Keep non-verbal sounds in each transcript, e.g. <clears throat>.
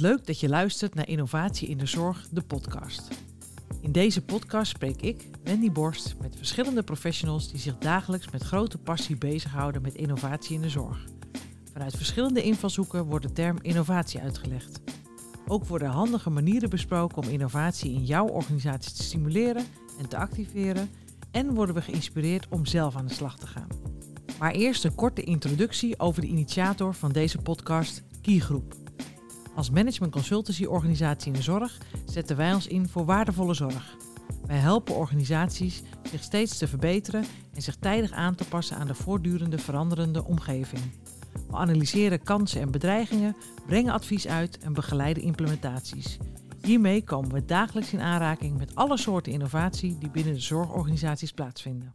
Leuk dat je luistert naar Innovatie in de Zorg, de podcast. In deze podcast spreek ik, Wendy Borst, met verschillende professionals die zich dagelijks met grote passie bezighouden met innovatie in de zorg. Vanuit verschillende invalshoeken wordt de term innovatie uitgelegd. Ook worden handige manieren besproken om innovatie in jouw organisatie te stimuleren en te activeren. En worden we geïnspireerd om zelf aan de slag te gaan. Maar eerst een korte introductie over de initiator van deze podcast, Keygroep. Als management consultancy organisatie in de zorg zetten wij ons in voor waardevolle zorg. Wij helpen organisaties zich steeds te verbeteren en zich tijdig aan te passen aan de voortdurende veranderende omgeving. We analyseren kansen en bedreigingen, brengen advies uit en begeleiden implementaties. Hiermee komen we dagelijks in aanraking met alle soorten innovatie die binnen de zorgorganisaties plaatsvinden.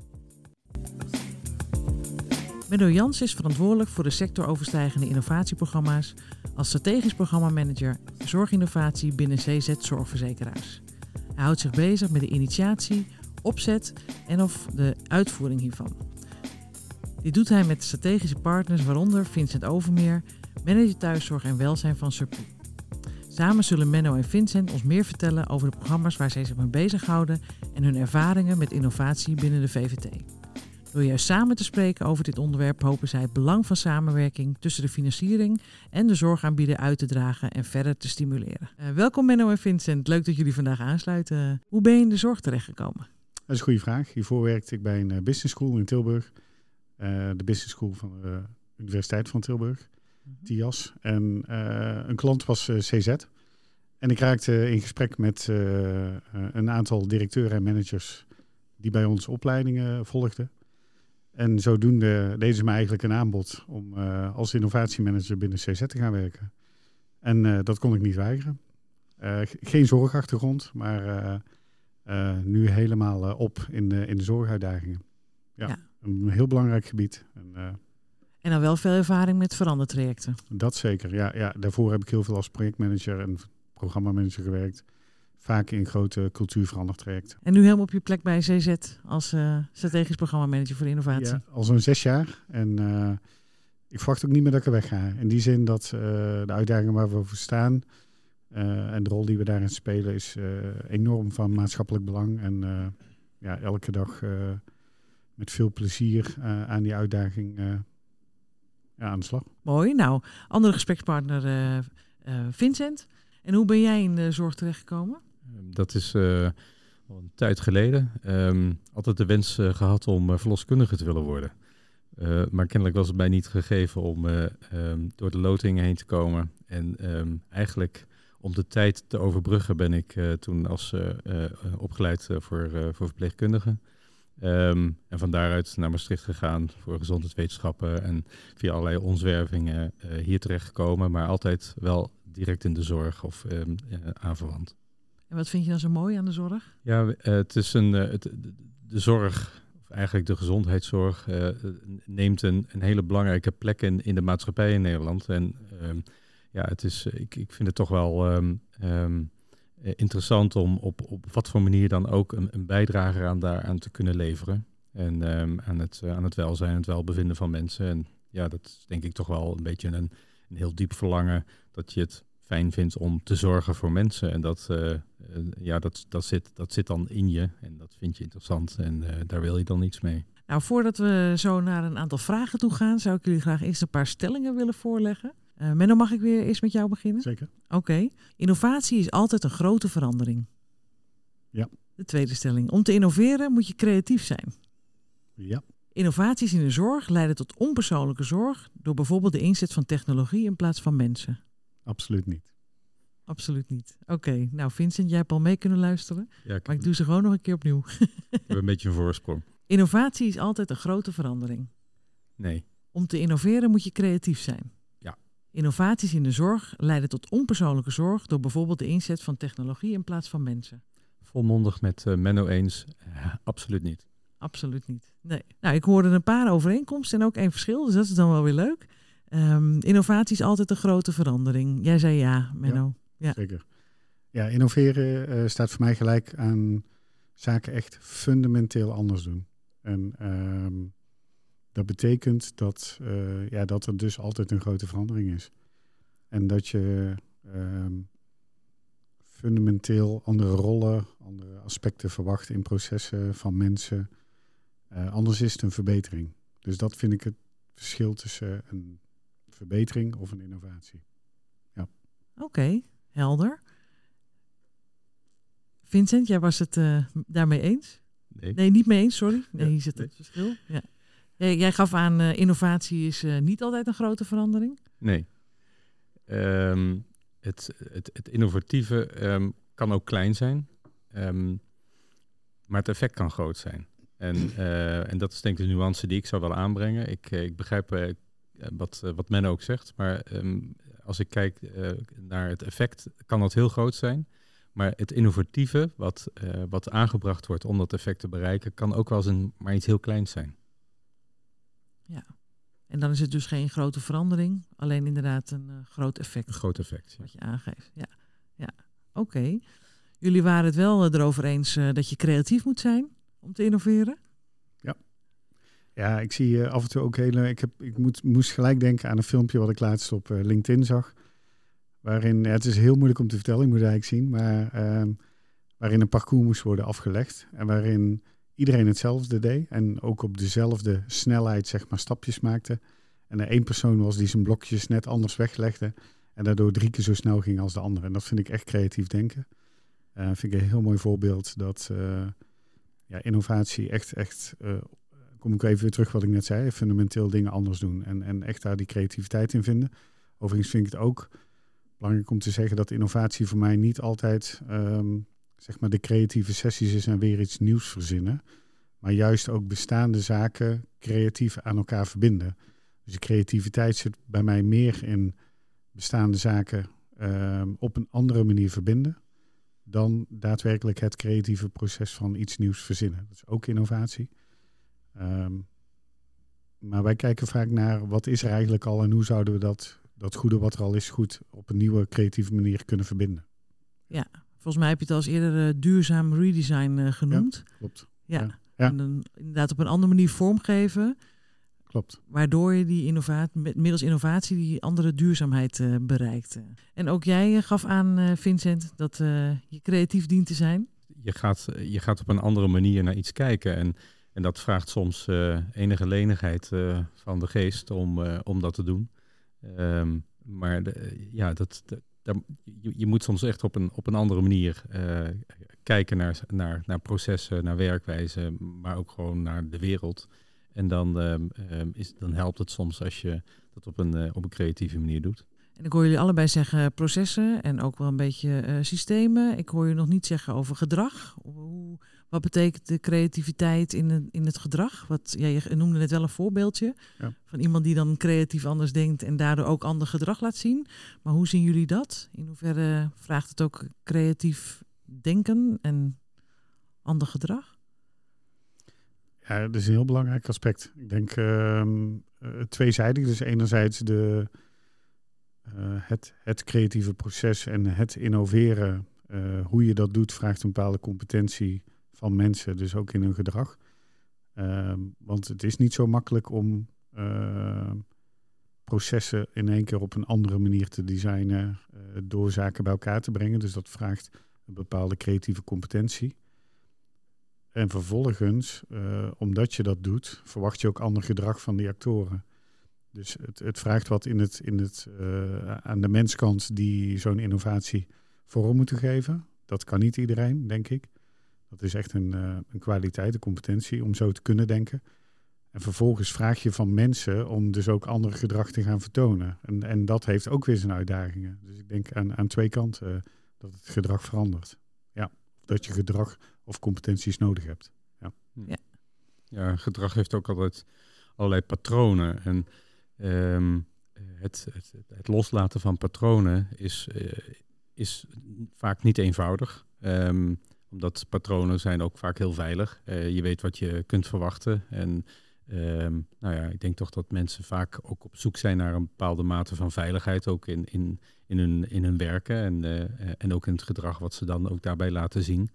Menno Jans is verantwoordelijk voor de sectoroverstijgende innovatieprogramma's als strategisch programmamanager zorginnovatie binnen CZ Zorgverzekeraars. Hij houdt zich bezig met de initiatie, opzet en of de uitvoering hiervan. Dit doet hij met strategische partners, waaronder Vincent Overmeer, manager thuiszorg en welzijn van Surpu. Samen zullen Menno en Vincent ons meer vertellen over de programma's waar zij zich mee bezighouden en hun ervaringen met innovatie binnen de VVT. Door juist samen te spreken over dit onderwerp hopen zij het belang van samenwerking tussen de financiering en de zorgaanbieder uit te dragen en verder te stimuleren. Uh, welkom Menno en Vincent, leuk dat jullie vandaag aansluiten. Hoe ben je in de zorg terechtgekomen? Dat is een goede vraag. Hiervoor werkte ik bij een business school in Tilburg. Uh, de business school van de Universiteit van Tilburg, mm TIAS. En uh, een klant was CZ. En ik raakte in gesprek met een aantal directeuren en managers die bij ons opleidingen volgden. En zodoende deden ze me eigenlijk een aanbod om uh, als innovatiemanager binnen CZ te gaan werken. En uh, dat kon ik niet weigeren. Uh, geen zorgachtergrond, maar nu helemaal op in de, in de zorguitdagingen. Ja, ja, een heel belangrijk gebied. En, en dan wel veel ervaring met verandertrajecten. Dat zeker, ja, ja. Daarvoor heb ik heel veel als projectmanager en programmamanager gewerkt vaak in grote cultuurverandertrajecten. En nu helemaal op je plek bij CZ als uh, strategisch programmamanager voor innovatie? Ja, al zo'n zes jaar. En uh, ik verwacht ook niet meer dat ik er weg ga. In die zin dat uh, de uitdagingen waar we voor staan en de rol die we daarin spelen is enorm van maatschappelijk belang. En ja, elke dag met veel plezier aan die uitdaging ja, aan de slag. Mooi. Nou, andere gesprekspartner Vincent. En hoe ben jij in de zorg terechtgekomen? Ehm, dat is uh, al een tijd geleden. Um, altijd de wens uh, gehad om uh, verloskundige te willen worden. maar kennelijk was het mij niet gegeven om um, door de loting heen te komen. En eigenlijk om de tijd te overbruggen ben ik toen als opgeleid voor, voor verpleegkundigen. En van daaruit naar Maastricht gegaan voor gezondheidswetenschappen en via allerlei onzwervingen hier terechtgekomen, maar altijd wel direct in de zorg of aanverwant. Wat vind je dan zo mooi aan de zorg? Ja, uh, het is een, uh, het, de zorg, of eigenlijk de gezondheidszorg, uh, neemt een, een hele belangrijke plek in, in de maatschappij in Nederland. En um, ja, het is, ik, ik vind het toch wel um, um, interessant om op, op wat voor manier dan ook een, een bijdrage aan daaraan te kunnen leveren. En aan, het, aan het welzijn en het welbevinden van mensen. En ja, dat is denk ik toch wel een beetje een, een heel diep verlangen dat je het fijn vindt om te zorgen voor mensen. En dat, uh, ja, dat, dat, zit, dat zit dan in je en dat vind je interessant en uh, daar wil je dan iets mee. Nou, voordat we zo naar een aantal vragen toe gaan, zou ik jullie graag eerst een paar stellingen willen voorleggen. Uh, Menno, mag ik weer eerst met jou beginnen? Zeker. Oké. Okay. Innovatie is altijd een grote verandering. Ja. De tweede stelling. Om te innoveren moet je creatief zijn. Ja. Innovaties in de zorg leiden tot onpersoonlijke zorg door bijvoorbeeld de inzet van technologie in plaats van mensen. Absoluut niet. Absoluut niet. Oké, nou Vincent, jij hebt al mee kunnen luisteren. Ja, ik maar ik doe ze gewoon nog een keer opnieuw. <laughs> ik heb een beetje een voorsprong. Innovatie is altijd een grote verandering. Nee. Om te innoveren moet je creatief zijn. Ja. Innovaties in de zorg leiden tot onpersoonlijke zorg door bijvoorbeeld de inzet van technologie in plaats van mensen. Volmondig met uh, Menno eens. Uh, absoluut niet. Absoluut niet. Nee. Nou, ik hoorde een paar overeenkomsten en ook één verschil, dus dat is dan wel weer leuk. Um, innovatie is altijd een grote verandering. Jij zei ja, Menno. Ja, ja. Zeker. Ja, innoveren uh, staat voor mij gelijk aan zaken echt fundamenteel anders doen. En um, dat betekent dat, uh, ja, dat er dus altijd een grote verandering is. En dat je ehm, fundamenteel andere rollen, andere aspecten verwachten in processen van mensen. Eh, anders is het een verbetering. Dus dat vind ik het verschil tussen een verbetering of een innovatie. Ja. Oké, helder. Vincent, jij was het uh, daarmee eens? Nee. Nee, niet mee eens, sorry. Nee, hier zit nee. het verschil. Ja. Jij, jij gaf aan, uh, innovatie is uh, niet altijd een grote verandering. Nee. Um, het, het, het, innovatieve um, kan ook klein zijn, um, maar het effect kan groot zijn. En, uh, en dat is denk ik de nuance die ik zou willen aanbrengen. Ik, ik begrijp wat, wat men ook zegt, maar als ik kijk naar het effect, kan dat heel groot zijn. Maar het innovatieve, wat, uh, wat aangebracht wordt om dat effect te bereiken, kan ook wel eens een, maar iets heel kleins zijn. Ja, en dan is het dus geen grote verandering, alleen inderdaad een uh, groot effect. Een groot effect, ja. Wat je aangeeft, ja. ja. Oké. Okay. Jullie waren het wel erover eens dat je creatief moet zijn om te innoveren? Ja. Ik zie af en toe ook hele... Ik, heb, ik moet, moest gelijk denken aan een filmpje wat ik laatst op LinkedIn zag waarin, het is heel moeilijk om te vertellen, ik moet eigenlijk zien, maar uh, waarin een parcours moest worden afgelegd en waarin iedereen hetzelfde deed en ook op dezelfde snelheid zeg maar stapjes maakte. En er één persoon was die zijn blokjes net anders weglegde en daardoor drie keer zo snel ging als de andere. En dat vind ik echt creatief denken. Uh, vind ik een heel mooi voorbeeld dat ja, innovatie echt, echt kom ik even weer terug wat ik net zei, fundamenteel dingen anders doen en, en echt daar die creativiteit in vinden. Overigens vind ik het ook belangrijk om te zeggen dat innovatie voor mij niet altijd um, zeg maar de creatieve sessies is en weer iets nieuws verzinnen. Maar juist ook bestaande zaken creatief aan elkaar verbinden. Dus de creativiteit zit bij mij meer in bestaande zaken um, op een andere manier verbinden. Dan daadwerkelijk het creatieve proces van iets nieuws verzinnen. Dat is ook innovatie. Um, maar wij kijken vaak naar wat is er eigenlijk al en hoe zouden we dat dat goede wat er al is goed op een nieuwe creatieve manier kunnen verbinden. Ja, volgens mij heb je het als eerder uh, duurzaam redesign uh, genoemd. Ja, klopt. Ja. ja. ja. En dan inderdaad op een andere manier vormgeven. Klopt. Waardoor je die innovatie, middels innovatie die andere duurzaamheid uh, bereikt. En ook jij gaf aan, Vincent, dat je creatief dient te zijn. Je gaat, je gaat op een andere manier naar iets kijken. En, en dat vraagt soms enige lenigheid van de geest om, om dat te doen. Um, maar ja, dat, dat, je, je, moet soms echt op een, op een andere manier kijken naar, naar, naar processen, naar werkwijze, maar ook gewoon naar de wereld. En dan, um, um, is, dan helpt het soms als je dat op een, op een creatieve manier doet. En ik hoor jullie allebei zeggen processen en ook wel een beetje systemen. Ik hoor je nog niet zeggen over gedrag. Hoe, wat betekent de creativiteit in het, in het gedrag? Wat, ja, je noemde net wel een voorbeeldje ja. van iemand die dan creatief anders denkt en daardoor ook ander gedrag laat zien. Maar hoe zien jullie dat? In hoeverre vraagt het ook creatief denken en ander gedrag? Ja, dat is een heel belangrijk aspect. Ik denk uh, tweezijdig. Dus enerzijds de, uh, het, het creatieve proces en het innoveren. Uh, hoe je dat doet, vraagt een bepaalde competentie van mensen, dus ook in hun gedrag. Uh, want het is niet zo makkelijk om uh, processen in één keer op een andere manier te designen uh, door zaken bij elkaar te brengen. Dus dat vraagt een bepaalde creatieve competentie. En vervolgens, eh, omdat je dat doet, verwacht je ook ander gedrag van die actoren. Dus het, het vraagt wat in het, in het, aan de menskant die zo'n innovatie vorm moeten geven. Dat kan niet iedereen, denk ik. Dat is echt een, uh, een kwaliteit, een competentie om zo te kunnen denken. En vervolgens vraag je van mensen om dus ook andere gedrag te gaan vertonen. En, en dat heeft ook weer zijn uitdagingen. Dus ik denk aan, aan twee kanten uh, dat het gedrag verandert. Ja, dat je gedrag of competenties nodig hebt. Ja, ja. ja gedrag heeft ook altijd allerlei patronen. En um, het, het, het, loslaten van patronen is, uh, is vaak niet eenvoudig. Um, omdat patronen zijn ook vaak heel veilig. Uh, je weet wat je kunt verwachten. En um, nou ja, ik denk toch dat mensen vaak ook op zoek zijn naar een bepaalde mate van veiligheid. Ook in, in, in, hun, in hun werken en, uh, en ook in het gedrag wat ze dan ook daarbij laten zien.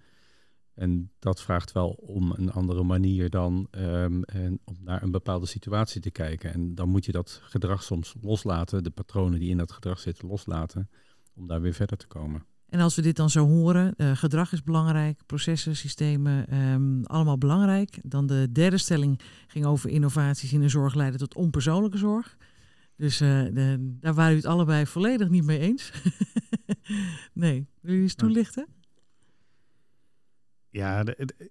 En dat vraagt wel om een andere manier dan um, en om naar een bepaalde situatie te kijken. En dan moet je dat gedrag soms loslaten, de patronen die in dat gedrag zitten loslaten om daar weer verder te komen. En als we dit dan zo horen, uh, gedrag is belangrijk, processen, systemen, um, allemaal belangrijk. Dan de derde stelling ging over innovaties in de zorg leiden tot onpersoonlijke zorg. Dus uh, de, daar waren u het allebei volledig niet mee eens. <laughs> nee, willen jullie eens toelichten? Ja,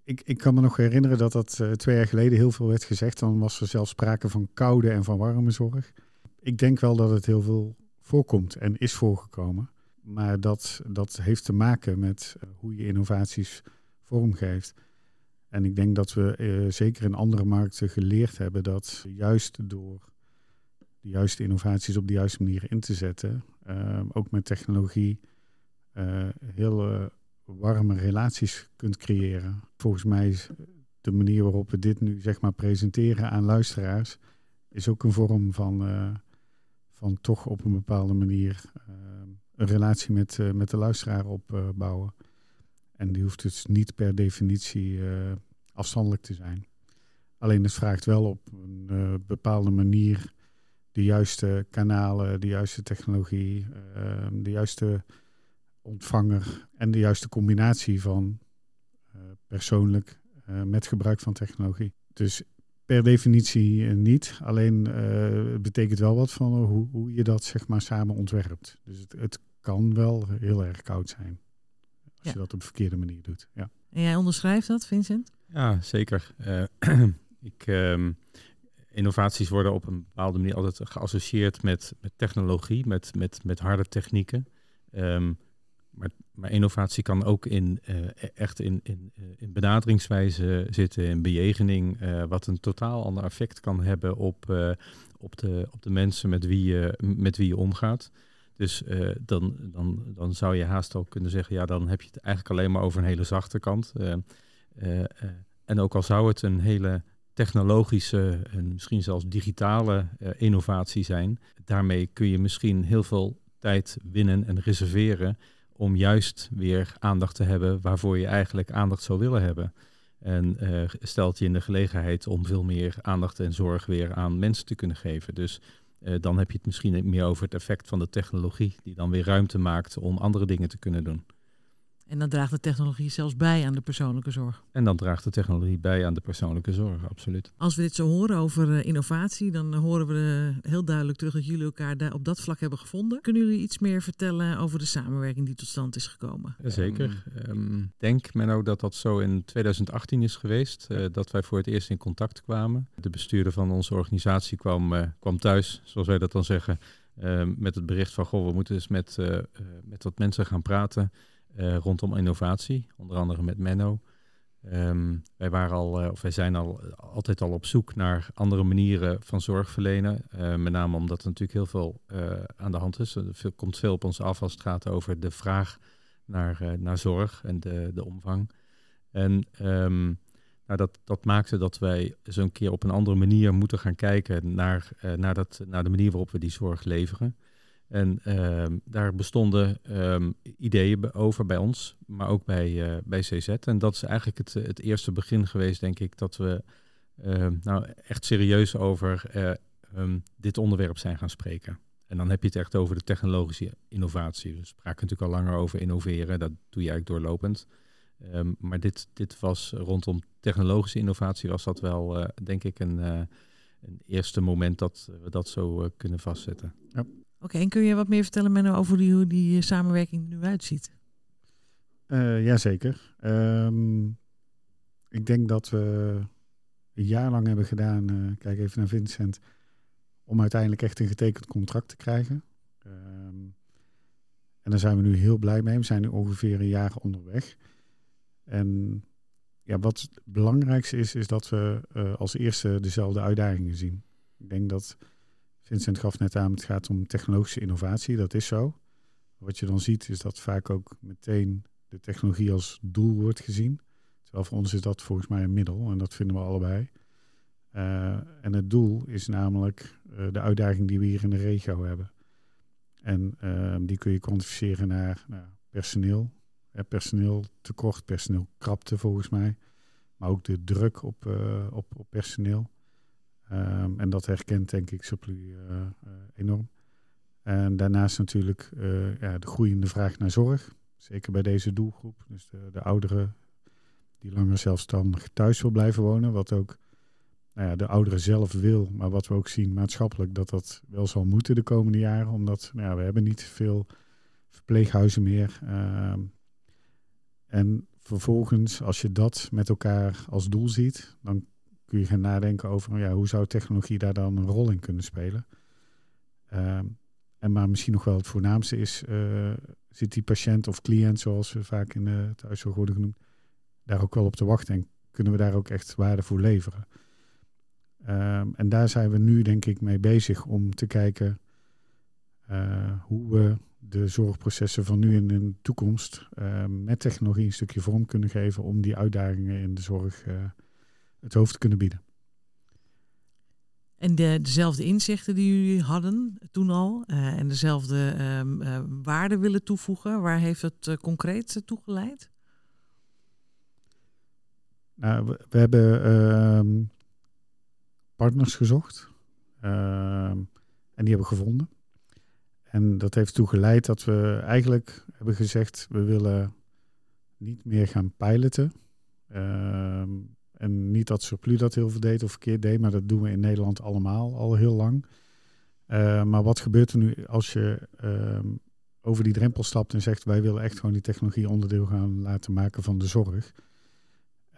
ik, ik kan me nog herinneren dat dat uh, twee jaar geleden heel veel werd gezegd. Dan was er zelfs sprake van koude en van warme zorg. Ik denk wel dat het heel veel voorkomt en is voorgekomen. Maar dat, dat heeft te maken met uh, hoe je innovaties vormgeeft. En ik denk dat we uh, zeker in andere markten geleerd hebben dat juist door de juiste innovaties op de juiste manier in te zetten, ook met technologie, heel warme relaties kunt creëren. Volgens mij is de manier waarop we dit nu zeg maar presenteren aan luisteraars, is ook een vorm van, van toch op een bepaalde manier een relatie met, uh, met de luisteraar opbouwen. en die hoeft dus niet per definitie afstandelijk te zijn. Alleen het vraagt wel op een bepaalde manier de juiste kanalen, de juiste technologie, de juiste ontvanger en de juiste combinatie van persoonlijk met gebruik van technologie. Dus per definitie niet. Alleen het betekent wel wat van hoe, hoe je dat zeg maar samen ontwerpt. Dus het, het kan wel heel erg koud zijn. Als ja. je dat op de verkeerde manier doet. Ja. En jij onderschrijft dat, Vincent? Ja, zeker. <clears throat> ik, um, innovaties worden op een bepaalde manier altijd geassocieerd met, met technologie, met, met, met harde technieken. Um, maar, maar, innovatie kan ook in, uh, echt in, in, eh, in benaderingswijze zitten, in bejegening, uh, wat een totaal ander effect kan hebben op, uh, op, de, op de mensen met wie je, met wie je omgaat. Dus dan, dan, dan zou je haast ook kunnen zeggen, ja, dan heb je het eigenlijk alleen maar over een hele zachte kant. en ook al zou het een hele technologische en misschien zelfs digitale innovatie zijn, daarmee kun je misschien heel veel tijd winnen en reserveren om juist weer aandacht te hebben waarvoor je eigenlijk aandacht zou willen hebben. En stelt je in de gelegenheid om veel meer aandacht en zorg weer aan mensen te kunnen geven. Dus dan heb je het misschien meer over het effect van de technologie, die dan weer ruimte maakt om andere dingen te kunnen doen. En dan draagt de technologie zelfs bij aan de persoonlijke zorg. En dan draagt de technologie bij aan de persoonlijke zorg, absoluut. Als we dit zo horen over uh, innovatie, dan horen we uh, heel duidelijk terug dat jullie elkaar daar op dat vlak hebben gevonden. Kunnen jullie iets meer vertellen over de samenwerking die tot stand is gekomen? Zeker. Ik um, denk, Menno, dat dat zo in 2018 is geweest, uh, dat wij voor het eerst in contact kwamen. De bestuurder van onze organisatie kwam, kwam thuis, zoals wij dat dan zeggen, met het bericht van, goh, we moeten eens met, met wat mensen gaan praten. Uh, rondom innovatie, onder andere met Menno. Um, wij, waren al, uh, of wij zijn al, altijd al op zoek naar andere manieren van zorg verlenen. Met name omdat er natuurlijk heel veel aan de hand is. Er komt veel op ons af als het gaat over de vraag naar, naar zorg en de, de omvang. En um, nou, dat, dat maakte dat wij zo'n keer op een andere manier moeten gaan kijken naar, naar, dat, naar de manier waarop we die zorg leveren. En uh, daar bestonden um, ideeën over bij ons, maar ook bij, uh, bij CZ. En dat is eigenlijk het, het eerste begin geweest, denk ik, dat we uh, nou echt serieus over um, dit onderwerp zijn gaan spreken. En dan heb je het echt over de technologische innovatie. We spraken natuurlijk al langer over innoveren, dat doe je eigenlijk doorlopend. Maar dit, dit was rondom technologische innovatie, was dat wel, denk ik, een, een eerste moment dat we dat zo kunnen vastzetten. Ja. Oké, en kun je wat meer vertellen Menno, over hoe die eh, samenwerking er nu uitziet? Uh, Jazeker. Um, ik denk dat we een jaar lang hebben gedaan, uh, kijk even naar Vincent, om uiteindelijk echt een getekend contract te krijgen. Um, en daar zijn we nu heel blij mee. We zijn nu ongeveer een jaar onderweg. En ja, wat het belangrijkste is, is dat we als eerste dezelfde uitdagingen zien. Ik denk dat Vincent gaf net aan, het gaat om technologische innovatie, dat is zo. Wat je dan ziet is dat vaak ook meteen de technologie als doel wordt gezien. Terwijl voor ons is dat volgens mij een middel en dat vinden we allebei. Uh, en het doel is namelijk uh, de uitdaging die we hier in de regio hebben. En uh, die kun je kwantificeren naar nou, personeel. Hè, personeel tekort, personeel krapte volgens mij. Maar ook de druk op, op, op personeel. Um, en dat herkent denk ik Supplu uh, uh, enorm. En daarnaast natuurlijk ja, de groeiende vraag naar zorg. Zeker bij deze doelgroep. Dus de, de ouderen die langer zelfstandig thuis wil blijven wonen. Wat ook nou ja, de ouderen zelf wil. Maar wat we ook zien maatschappelijk dat dat wel zal moeten de komende jaren. Omdat nou ja, we hebben niet veel verpleeghuizen meer. Uh, en vervolgens, als je dat met elkaar als doel ziet, dan kun je gaan nadenken over ja, hoe zou technologie daar dan een rol in kunnen spelen. Uh, en maar misschien nog wel het voornaamste is, uh, zit die patiënt of cliënt, zoals we vaak in de thuiszorg worden genoemd, daar ook wel op te wachten en kunnen we daar ook echt waarde voor leveren. Um, en daar zijn we nu denk ik mee bezig om te kijken uh, hoe we de zorgprocessen van nu en in de toekomst uh, met technologie een stukje vorm kunnen geven om die uitdagingen in de zorg uh, het hoofd te kunnen bieden. En de, dezelfde inzichten die jullie hadden toen al uh, en dezelfde um, waarden willen toevoegen, waar heeft het concreet toe geleid? Nou, we, we hebben ehm, partners gezocht ehm, en die hebben we gevonden. En dat heeft toe geleid dat we eigenlijk hebben gezegd, we willen niet meer gaan piloten. Ehm, en niet dat Surplus dat heel veel deed of verkeerd deed, maar dat doen we in Nederland allemaal al heel lang. Uh, maar wat gebeurt er nu als je um, over die drempel stapt en zegt, wij willen echt gewoon die technologie onderdeel gaan laten maken van de zorg.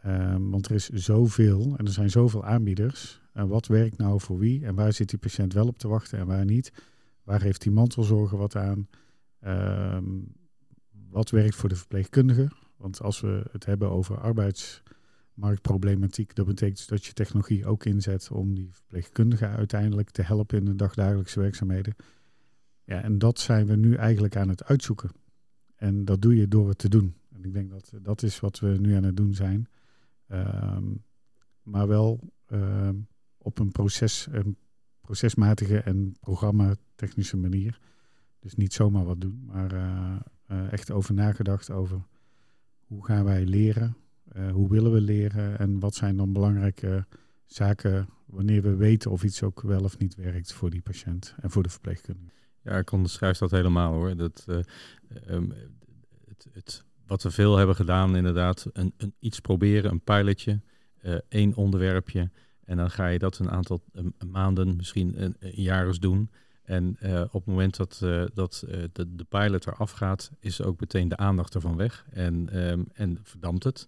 Um, want er is zoveel en er zijn zoveel aanbieders. En wat werkt nou voor wie en waar zit die patiënt wel op te wachten en waar niet? Waar heeft die mantelzorger wat aan? Um, wat werkt voor de verpleegkundige? Want als we het hebben over arbeidsmarktproblematiek, dat betekent dat je technologie ook inzet om die verpleegkundige uiteindelijk te helpen in de dagdagelijkse werkzaamheden. Ja, en dat zijn we nu eigenlijk aan het uitzoeken. En dat doe je door het te doen. En ik denk dat dat is wat we nu aan het doen zijn. Um, maar wel um, op een, proces, een procesmatige en programmatechnische manier. Dus niet zomaar wat doen, maar uh, uh, echt over nagedacht over hoe gaan wij leren, uh, hoe willen we leren en wat zijn dan belangrijke zaken wanneer we weten of iets ook wel of niet werkt voor die patiënt en voor de verpleegkundige. Ja, ik onderschrijf dat helemaal hoor. Dat, um, het, het wat we veel hebben gedaan, inderdaad, een, een iets proberen, een pilotje, uh, één onderwerpje. En dan ga je dat een aantal um, maanden, misschien een, jaar eens doen. En op het moment dat, dat de, de, pilot eraf gaat, is ook meteen de aandacht ervan weg en, um, en verdampt het.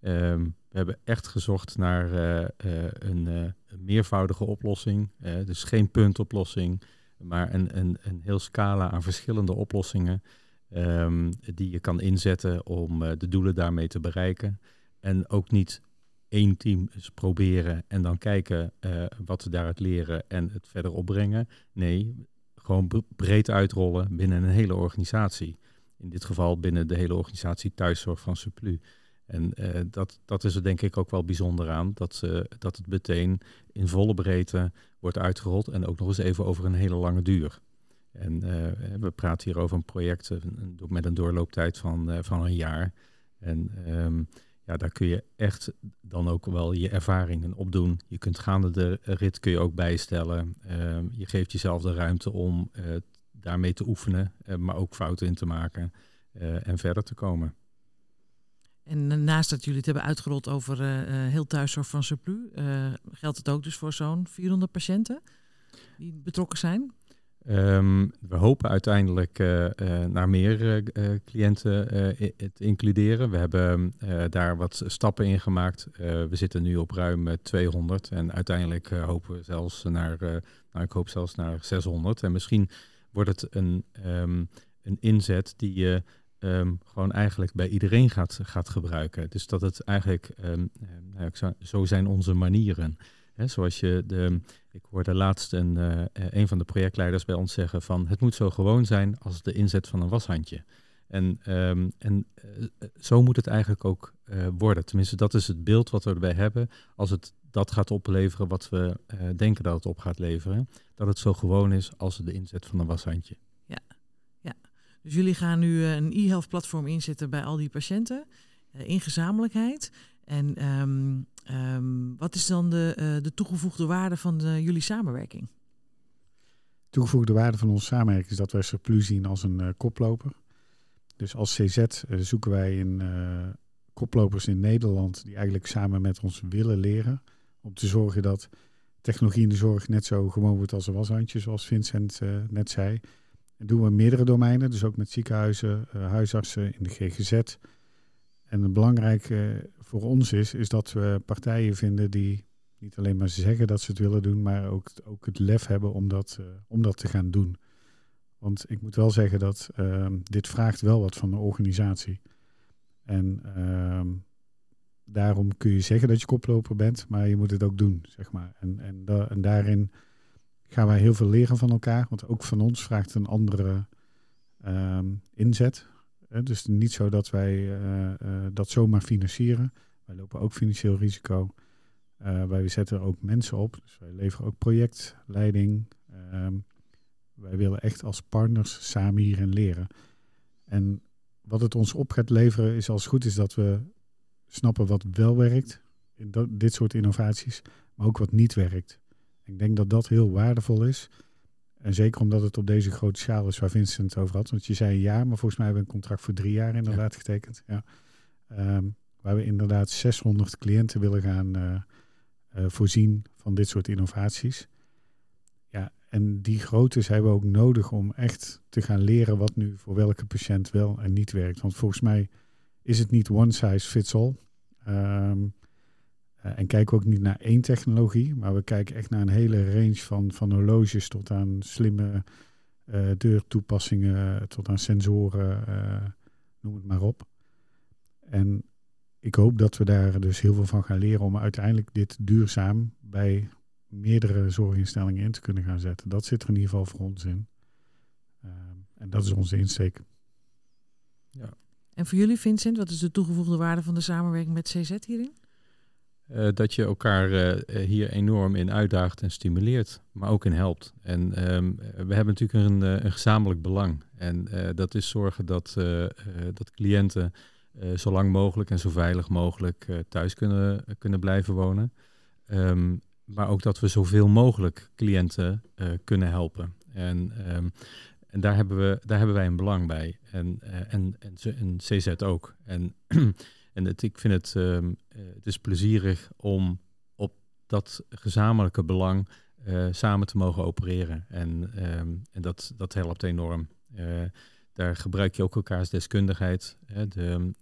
Um, we hebben echt gezocht naar een, een, meervoudige oplossing. dus geen puntoplossing, maar een, een, een heel scala aan verschillende oplossingen. Um, die je kan inzetten om de doelen daarmee te bereiken. En ook niet één team eens proberen en dan kijken wat ze daaruit leren en het verder opbrengen. Nee, gewoon breed uitrollen binnen een hele organisatie. In dit geval binnen de hele organisatie thuiszorg van Suplu. En uh, dat, dat is er denk ik ook wel bijzonder aan, dat, dat het meteen in volle breedte wordt uitgerold en ook nog eens even over een hele lange duur. En uh, we praten hier over een project met een doorlooptijd van, uh, van een jaar. En um, ja, daar kun je echt dan ook wel je ervaringen opdoen. Je kunt gaande de rit kun je ook bijstellen. Uh, je geeft jezelf de ruimte om daarmee te oefenen, maar ook fouten in te maken en verder te komen. En naast dat jullie het hebben uitgerold over heel thuiszorg van Surplus, geldt het ook dus voor zo'n 400 patiënten die betrokken zijn? Um, we hopen uiteindelijk naar meer cliënten te includeren. We hebben daar wat stappen in gemaakt. we zitten nu op ruim 200 en uiteindelijk hopen we zelfs naar, nou, ik hoop zelfs naar 600. En misschien wordt het een, um, een inzet die um, gewoon eigenlijk bij iedereen gaat, gaat gebruiken. Dus dat het eigenlijk, nou, zo zijn onze manieren. Zoals je de, ik hoorde laatst een, uh, een van de projectleiders bij ons zeggen van het moet zo gewoon zijn als de inzet van een washandje. En, um, en uh, zo moet het eigenlijk ook worden. Tenminste, dat is het beeld wat we erbij hebben. Als het dat gaat opleveren wat we denken dat het op gaat leveren. Dat het zo gewoon is als de inzet van een washandje. Dus jullie gaan nu een e-health platform inzetten bij al die patiënten. in gezamenlijkheid. En um, um, wat is dan de, uh, de toegevoegde waarde van de, jullie samenwerking? toegevoegde waarde van onze samenwerking is dat wij Surplus zien als een koploper. Dus als CZ zoeken wij in koplopers in Nederland die eigenlijk samen met ons willen leren. Om te zorgen dat technologie in de zorg net zo gewoon wordt als een washandje, zoals Vincent net zei. En doen we meerdere domeinen, dus ook met ziekenhuizen, huisartsen in de GGZ, en het belangrijke voor ons is, is dat we partijen vinden die niet alleen maar zeggen dat ze het willen doen, maar ook, ook het lef hebben om dat, uh, om dat te gaan doen. Want ik moet wel zeggen dat uh, dit vraagt wel wat van de organisatie. En uh, daarom kun je zeggen dat je koploper bent, maar je moet het ook doen, zeg maar. En, en daarin gaan wij heel veel leren van elkaar, want ook van ons vraagt een andere ehm, inzet dus niet zo dat wij uh, uh, dat zomaar financieren. Wij lopen ook financieel risico. Uh, wij zetten ook mensen op. Dus wij leveren ook projectleiding. Um, wij willen echt als partners samen hierin leren. En wat het ons op gaat leveren is als het goed is dat we snappen wat wel werkt in dit soort innovaties, maar ook wat niet werkt. Ik denk dat dat heel waardevol is. En zeker omdat het op deze grote schaal is waar Vincent het over had. Want je zei een jaar, maar volgens mij hebben we een contract voor drie jaar inderdaad getekend. Ja. Um, waar we inderdaad 600 cliënten willen gaan uh, uh, voorzien van dit soort innovaties. Ja, en die grootte hebben we ook nodig om echt te gaan leren wat nu voor welke patiënt wel en niet werkt. Want volgens mij is het niet one size fits all. Um, en kijken we ook niet naar één technologie, maar we kijken echt naar een hele range van, van horloges tot aan slimme uh, deurtoepassingen, tot aan sensoren, uh, noem het maar op. En ik hoop dat we daar dus heel veel van gaan leren om uiteindelijk dit duurzaam bij meerdere zorginstellingen in te kunnen gaan zetten. Dat zit er in ieder geval voor ons in. en dat is onze insteek. Ja. En voor jullie, Vincent, wat is de toegevoegde waarde van de samenwerking met CZ hierin? Uh, dat je elkaar uh, hier enorm in uitdaagt en stimuleert, maar ook in helpt. En um, we hebben natuurlijk een, een gezamenlijk belang. En dat is zorgen dat, dat cliënten zo lang mogelijk en zo veilig mogelijk thuis kunnen, kunnen blijven wonen. Um, maar ook dat we zoveel mogelijk cliënten kunnen helpen. En, um, en daar, hebben we, daar hebben wij een belang bij. En, en, en, en CZ ook. En <clears throat> En het, ik vind het, um, het is plezierig om op dat gezamenlijke belang uh, samen te mogen opereren. En, um, en dat, dat helpt enorm. Uh, daar gebruik je ook elkaars deskundigheid. Hè. De,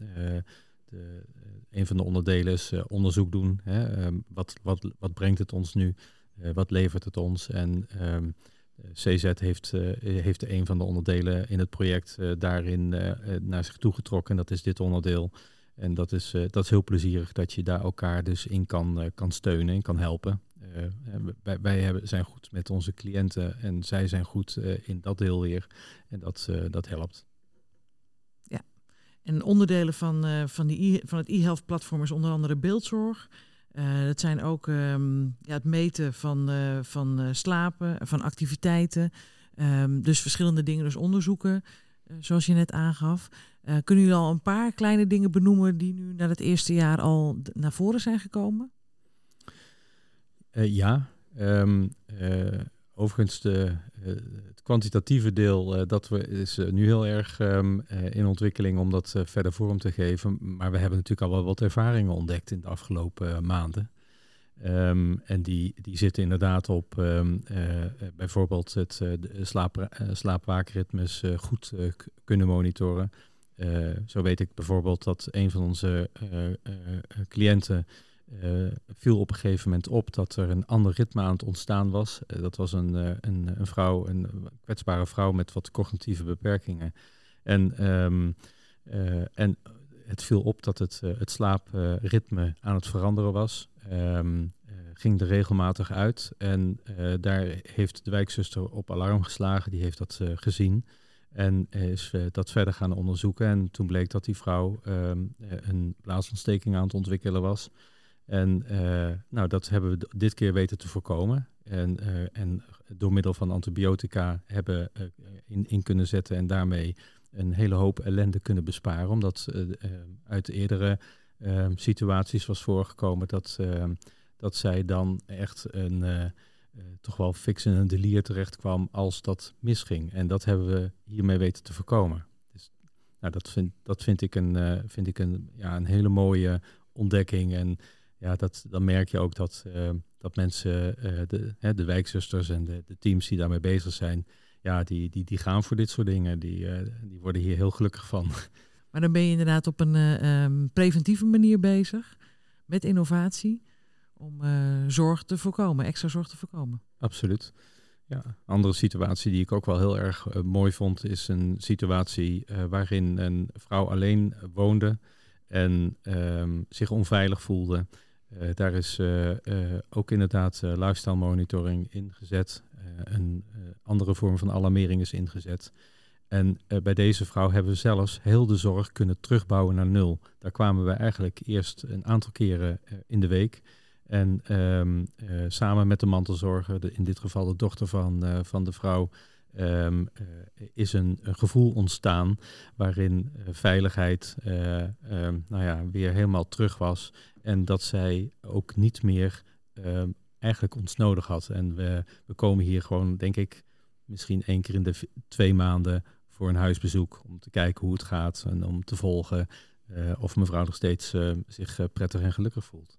de, een van de onderdelen is onderzoek doen. Hè. Um, wat, wat, wat brengt het ons nu? wat levert het ons? En CZ heeft, heeft een van de onderdelen in het project daarin naar zich toe getrokken. Dat is dit onderdeel. En dat is, uh, dat is heel plezierig dat je daar elkaar dus in kan, uh, kan steunen en kan helpen. Uh, wij hebben, zijn goed met onze cliënten en zij zijn goed in dat deel weer. En dat, dat helpt. Ja, en onderdelen van, van, die van het e-health platform is onder andere beeldzorg. dat zijn ook um, ja, het meten van, van slapen, van activiteiten. Um, dus verschillende dingen, dus onderzoeken, zoals je net aangaf. Uh, kunnen jullie al een paar kleine dingen benoemen die nu na het eerste jaar al naar voren zijn gekomen? Uh, ja, um, uh, overigens de, het kwantitatieve deel dat we, is nu heel erg um, in ontwikkeling om dat verder vorm te geven. Maar we hebben natuurlijk al wel wat ervaringen ontdekt in de afgelopen maanden. Um, en die, die zitten inderdaad op uh, bijvoorbeeld het uh, slaap, slaapwaakritmes goed kunnen monitoren. Uh, zo weet ik bijvoorbeeld dat een van onze uh, uh, cliënten viel op een gegeven moment op dat er een ander ritme aan het ontstaan was. dat was een, een, een, vrouw, een kwetsbare vrouw met wat cognitieve beperkingen. En, um, en het viel op dat het, het slaapritme aan het veranderen was. Um, ging er regelmatig uit en daar heeft de wijkzuster op alarm geslagen. Die heeft dat gezien. En is uh, dat verder gaan onderzoeken. En toen bleek dat die vrouw um, een blaasontsteking aan het ontwikkelen was. En uh, nou, dat hebben we dit keer weten te voorkomen. En, uh, en door middel van antibiotica hebben in, in kunnen zetten en daarmee een hele hoop ellende kunnen besparen. Omdat uit eerdere ehm, situaties was voorgekomen dat, ehm, dat zij dan echt een toch wel fix in een delier terecht kwam als dat misging. En dat hebben we hiermee weten te voorkomen. Dus nou, dat, vind, dat vind ik, een, vind ik een, ja, een hele mooie ontdekking. En ja, dat, dan merk je ook dat, dat mensen, de, hè, de wijkzusters en de, de teams die daarmee bezig zijn, ja, die, die, die gaan voor dit soort dingen. Die, die worden hier heel gelukkig van. <laughs> Maar dan ben je inderdaad op een uh, preventieve manier bezig met innovatie om uh, zorg te voorkomen, extra zorg te voorkomen. Absoluut. Ja, andere situatie die ik ook wel heel erg uh, mooi vond, is een situatie waarin een vrouw alleen woonde en um, zich onveilig voelde. daar is ook inderdaad lifestyle monitoring ingezet. een andere vorm van alarmering is ingezet. En bij deze vrouw hebben we zelfs heel de zorg kunnen terugbouwen naar nul. Daar kwamen we eigenlijk eerst een aantal keren in de week. En um, uh, samen met de mantelzorger, de, in dit geval de dochter van, van de vrouw, um, is een, gevoel ontstaan waarin veiligheid um, nou ja, weer helemaal terug was. En dat zij ook niet meer eigenlijk ons nodig had. En we, we komen hier gewoon, denk ik, misschien één keer in de twee maanden voor een huisbezoek. Om te kijken hoe het gaat en om te volgen of mevrouw nog steeds zich prettig en gelukkig voelt.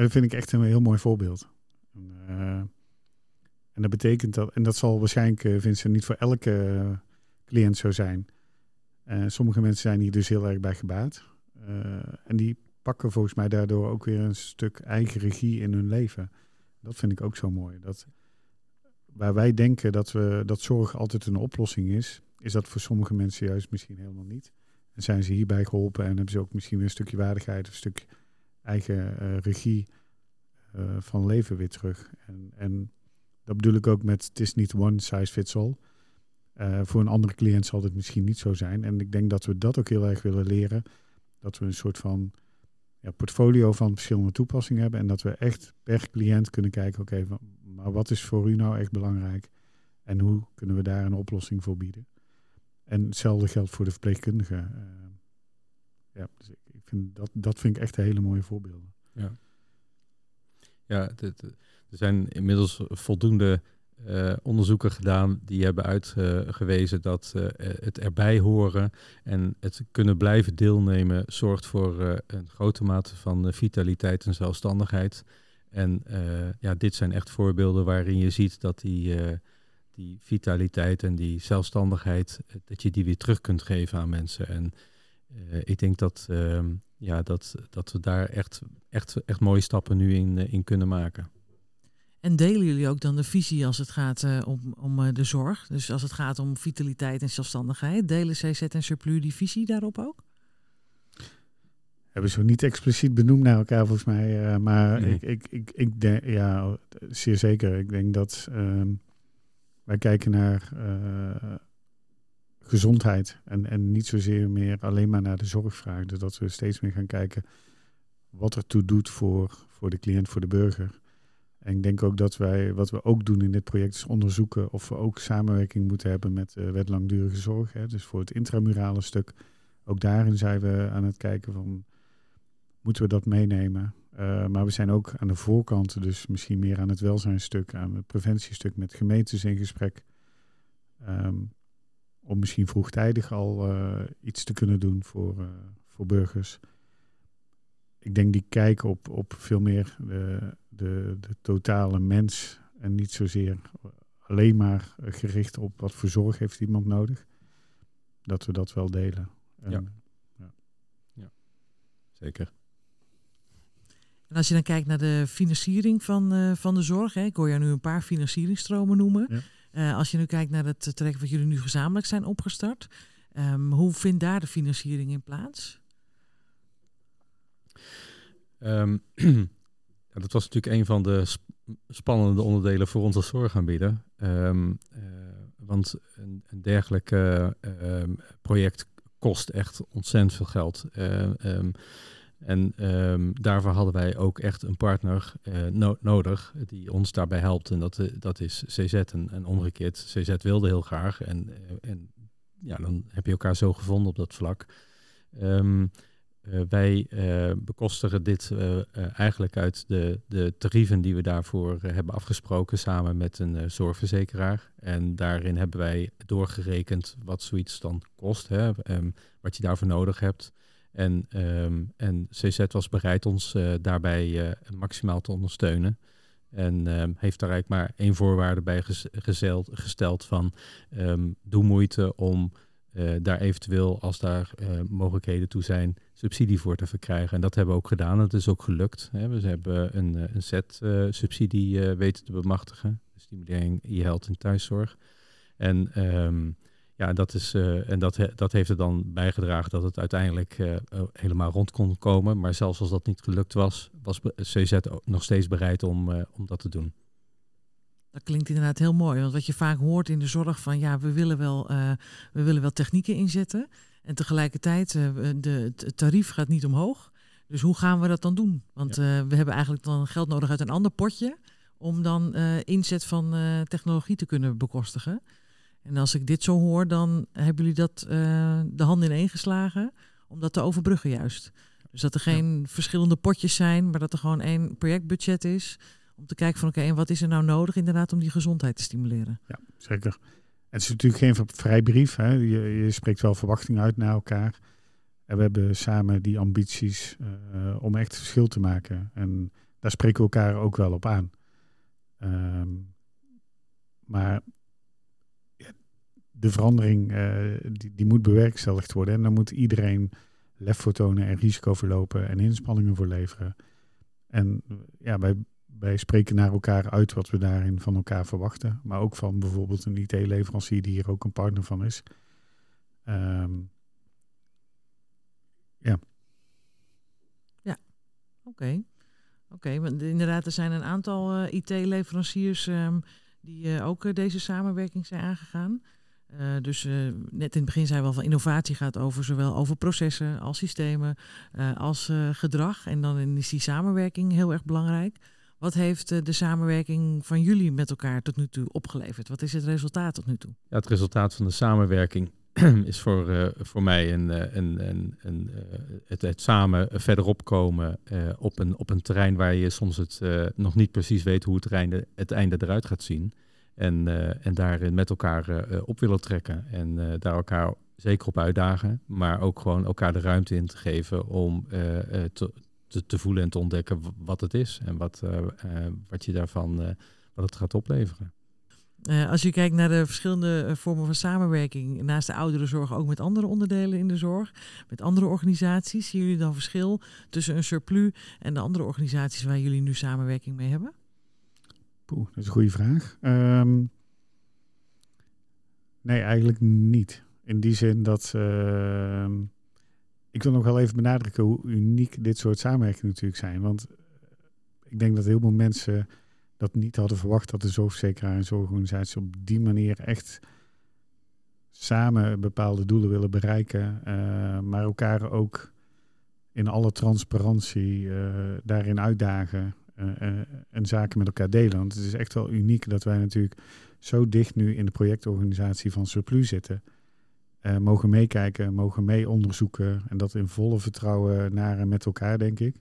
En dat vind ik echt een heel mooi voorbeeld. En, en dat betekent dat, en dat zal waarschijnlijk, Vincent, niet voor elke cliënt zo zijn. sommige mensen zijn hier dus heel erg bij gebaat. en die pakken volgens mij daardoor ook weer een stuk eigen regie in hun leven. Dat vind ik ook zo mooi. Dat, waar wij denken dat, we, dat zorg altijd een oplossing is, is dat voor sommige mensen juist misschien helemaal niet. En zijn ze hierbij geholpen en hebben ze ook misschien weer een stukje waardigheid, een stuk eigen uh, regie uh, van leven weer terug. En, en dat bedoel ik ook met, het is niet one size fits all. Uh, voor een andere cliënt zal dit misschien niet zo zijn. En ik denk dat we dat ook heel erg willen leren. Dat we een soort van ja, portfolio van verschillende toepassingen hebben. En dat we echt per cliënt kunnen kijken, oké, maar wat is voor u nou echt belangrijk? En hoe kunnen we daar een oplossing voor bieden? En hetzelfde geldt voor de verpleegkundige. Ja, dus ik dat, dat vind ik echt hele mooie voorbeelden. Ja, ja er zijn inmiddels voldoende uh, onderzoeken gedaan die hebben uitgewezen dat uh, het erbij horen en het kunnen blijven deelnemen zorgt voor een grote mate van vitaliteit en zelfstandigheid. En ja, dit zijn echt voorbeelden waarin je ziet dat die die vitaliteit en die zelfstandigheid, eh, dat je die weer terug kunt geven aan mensen. En uh, ik denk dat, uh, ja, dat, dat we daar echt, echt, echt mooie stappen nu in, uh, in kunnen maken. En delen jullie ook dan de visie als het gaat uh, om, om de zorg? Dus als het gaat om vitaliteit en zelfstandigheid, delen CZ en Surplus die visie daarop ook? Hebben ze niet expliciet benoemd naar elkaar volgens mij. maar nee. ik, ik, ik, ik denk, ja, zeer zeker. Ik denk dat ehm, wij kijken naar uh, gezondheid en, en niet zozeer meer alleen maar naar de zorgvraag. Dus dat we steeds meer gaan kijken wat er toe doet voor, voor de cliënt, voor de burger. En ik denk ook dat wij, wat we ook doen in dit project, is onderzoeken of we ook samenwerking moeten hebben met de wet langdurige zorg. Hè. Dus voor het intramurale stuk, ook daarin zijn we aan het kijken van, moeten we dat meenemen? Uh, maar we zijn ook aan de voorkant, dus misschien meer aan het welzijnstuk, aan het preventiestuk met gemeentes in gesprek. Um, om misschien vroegtijdig al uh, iets te kunnen doen voor, uh, voor burgers. Ik denk die kijken op, op veel meer de, de, de totale mens en niet zozeer alleen maar gericht op wat voor zorg heeft iemand nodig. Dat we dat wel delen. En, ja. ja. ja, zeker. En als je dan kijkt naar de financiering van, uh, van de zorg, hè, ik hoor jou nu een paar financieringstromen noemen. Ja. Uh, als je nu kijkt naar het traject wat jullie nu gezamenlijk zijn opgestart, um, hoe vindt daar de financiering in plaats? Um, <clears throat> ja, dat was natuurlijk een van de sp spannende onderdelen voor ons als zorgaanbieder. Um, uh, want een, een dergelijk project kost echt ontzettend veel geld. En um, daarvoor hadden wij ook echt een partner no nodig die ons daarbij helpt. En dat, uh, dat is CZ. En, en, omgekeerd, CZ wilde heel graag. En, uh, en ja, dan heb je elkaar zo gevonden op dat vlak. Uh, wij bekostigen dit eigenlijk uit de, de tarieven die we daarvoor hebben afgesproken samen met een zorgverzekeraar. En daarin hebben wij doorgerekend wat zoiets dan kost, hè, um, wat je daarvoor nodig hebt. En, um, en CZ was bereid ons daarbij maximaal te ondersteunen. En um, heeft daar eigenlijk maar één voorwaarde bij gesteld, gesteld van doe moeite om uh, daar eventueel, als daar mogelijkheden toe zijn, subsidie voor te verkrijgen. En dat hebben we ook gedaan. Dat is ook gelukt. Hè. We hebben een, eh, een set uh, subsidie weten te bemachtigen. Stimulering e-health in thuiszorg. En, ja, dat, is, en dat, dat heeft er dan bijgedragen dat het uiteindelijk helemaal rond kon komen. Maar zelfs als dat niet gelukt was, was CZ nog steeds bereid om, om dat te doen. Dat klinkt inderdaad heel mooi. Want wat je vaak hoort in de zorg van ja, we willen wel, we willen wel technieken inzetten. En tegelijkertijd, de, het tarief gaat niet omhoog. Dus hoe gaan we dat dan doen? Want ja. we hebben eigenlijk dan geld nodig uit een ander potje. Om dan inzet van technologie te kunnen bekostigen. En als ik dit zo hoor, dan hebben jullie dat de handen ineen geslagen. Om dat te overbruggen juist. Dus dat er geen ja. verschillende potjes zijn, maar dat er gewoon één projectbudget is om te kijken van oké, okay, en wat is er nou nodig inderdaad om die gezondheid te stimuleren? Ja, zeker. Het is natuurlijk geen vrijbrief. Hè. Je, je spreekt wel verwachtingen uit naar elkaar. En we hebben samen die ambities uh, om echt verschil te maken. En daar spreken we elkaar ook wel op aan. Um, maar de verandering uh, die, die, moet bewerkstelligd worden. En dan moet iedereen lef voor tonen en risico verlopen en inspanningen voor leveren. En ja, wij wij spreken naar elkaar uit wat we daarin van elkaar verwachten. Maar ook van bijvoorbeeld een IT-leverancier die hier ook een partner van is. Um, ja. Ja, oké. Oké, want inderdaad, er zijn een aantal uh, IT-leveranciers um, die uh, ook deze samenwerking zijn aangegaan. Dus net in het begin zei we al van innovatie gaat over zowel over processen als systemen als gedrag. En dan is die samenwerking heel erg belangrijk. Wat heeft eh, de samenwerking van jullie met elkaar tot nu toe opgeleverd? Wat is het resultaat tot nu toe? Ja, het resultaat van de samenwerking <clears throat> is voor, voor mij een, eh, een, een, een, het, het, samen verderop komen op, een, op een terrein waar je soms het nog niet precies weet hoe het, het einde eruit gaat zien. En, en daarin met elkaar op willen trekken. En daar elkaar zeker op uitdagen, maar ook gewoon elkaar de ruimte in te geven om te, te, te, voelen en te ontdekken wat het is. En wat, wat je daarvan, wat het gaat opleveren. als je kijkt naar de verschillende vormen van samenwerking. Naast de ouderenzorg, ook met andere onderdelen in de zorg, met andere organisaties, zien jullie dan verschil tussen een surplus en de andere organisaties waar jullie nu samenwerking mee hebben? Poeh, dat is een goede vraag. Um, nee, eigenlijk niet. In die zin dat uh, ik wil nog wel even benadrukken hoe uniek dit soort samenwerkingen natuurlijk zijn. Want eh, ik denk dat heel veel mensen dat niet hadden verwacht dat de zorgverzekeraar en zorgorganisaties op die manier echt samen bepaalde doelen willen bereiken, uh, maar elkaar ook in alle transparantie uh, daarin uitdagen en zaken met elkaar delen. Want het is echt wel uniek dat wij natuurlijk zo dicht nu in de projectorganisatie van Surplus zitten uh, mogen meekijken, mogen mee onderzoeken. En dat in volle vertrouwen naar en met elkaar, denk ik.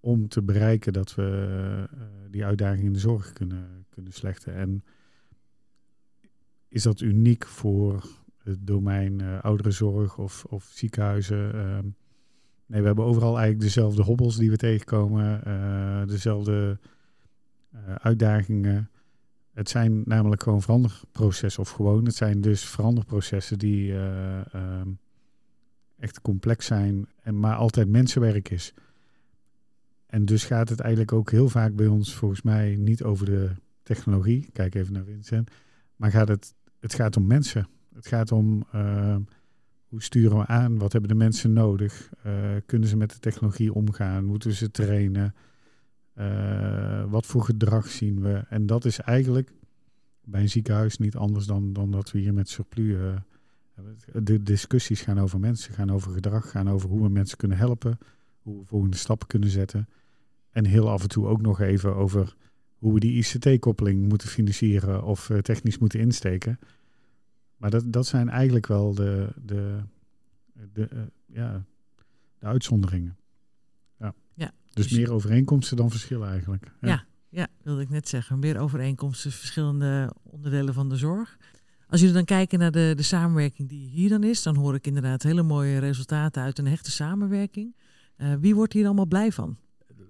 Om te bereiken dat we die uitdaging in de zorg kunnen, kunnen slechten. En is dat uniek voor het domein uh, ouderenzorg of, of ziekenhuizen? Ehm, nee, we hebben overal eigenlijk dezelfde hobbels die we tegenkomen. dezelfde uitdagingen. Het zijn namelijk gewoon veranderprocessen, of gewoon, het zijn dus veranderprocessen die uh, uh, echt complex zijn, en maar altijd mensenwerk is. En dus gaat het eigenlijk ook heel vaak bij ons volgens mij niet over de technologie. Kijk even naar Vincent. Maar gaat het, het gaat om mensen. Het gaat om uh, hoe sturen we aan? Wat hebben de mensen nodig? Uh, kunnen ze met de technologie omgaan? Moeten ze trainen? Uh, wat voor gedrag zien we? En dat is eigenlijk bij een ziekenhuis niet anders dan, dan dat we hier met surplus. Uh, de discussies gaan over mensen, gaan over gedrag, gaan over hoe we mensen kunnen helpen, hoe we volgende stappen kunnen zetten. En heel af en toe ook nog even over hoe we die ICT-koppeling moeten financieren of technisch moeten insteken. Maar dat, dat zijn eigenlijk wel de, de, de ja, de uitzonderingen. Ja. Ja, dus, dus- meer overeenkomsten dan verschillen eigenlijk. Ja. Ja, wilde ik net zeggen. Meer overeenkomsten, verschillende onderdelen van de zorg. Als jullie dan kijken naar de, de samenwerking die hier dan is, dan hoor ik inderdaad hele mooie resultaten uit een hechte samenwerking. Eh, wie wordt hier allemaal blij van?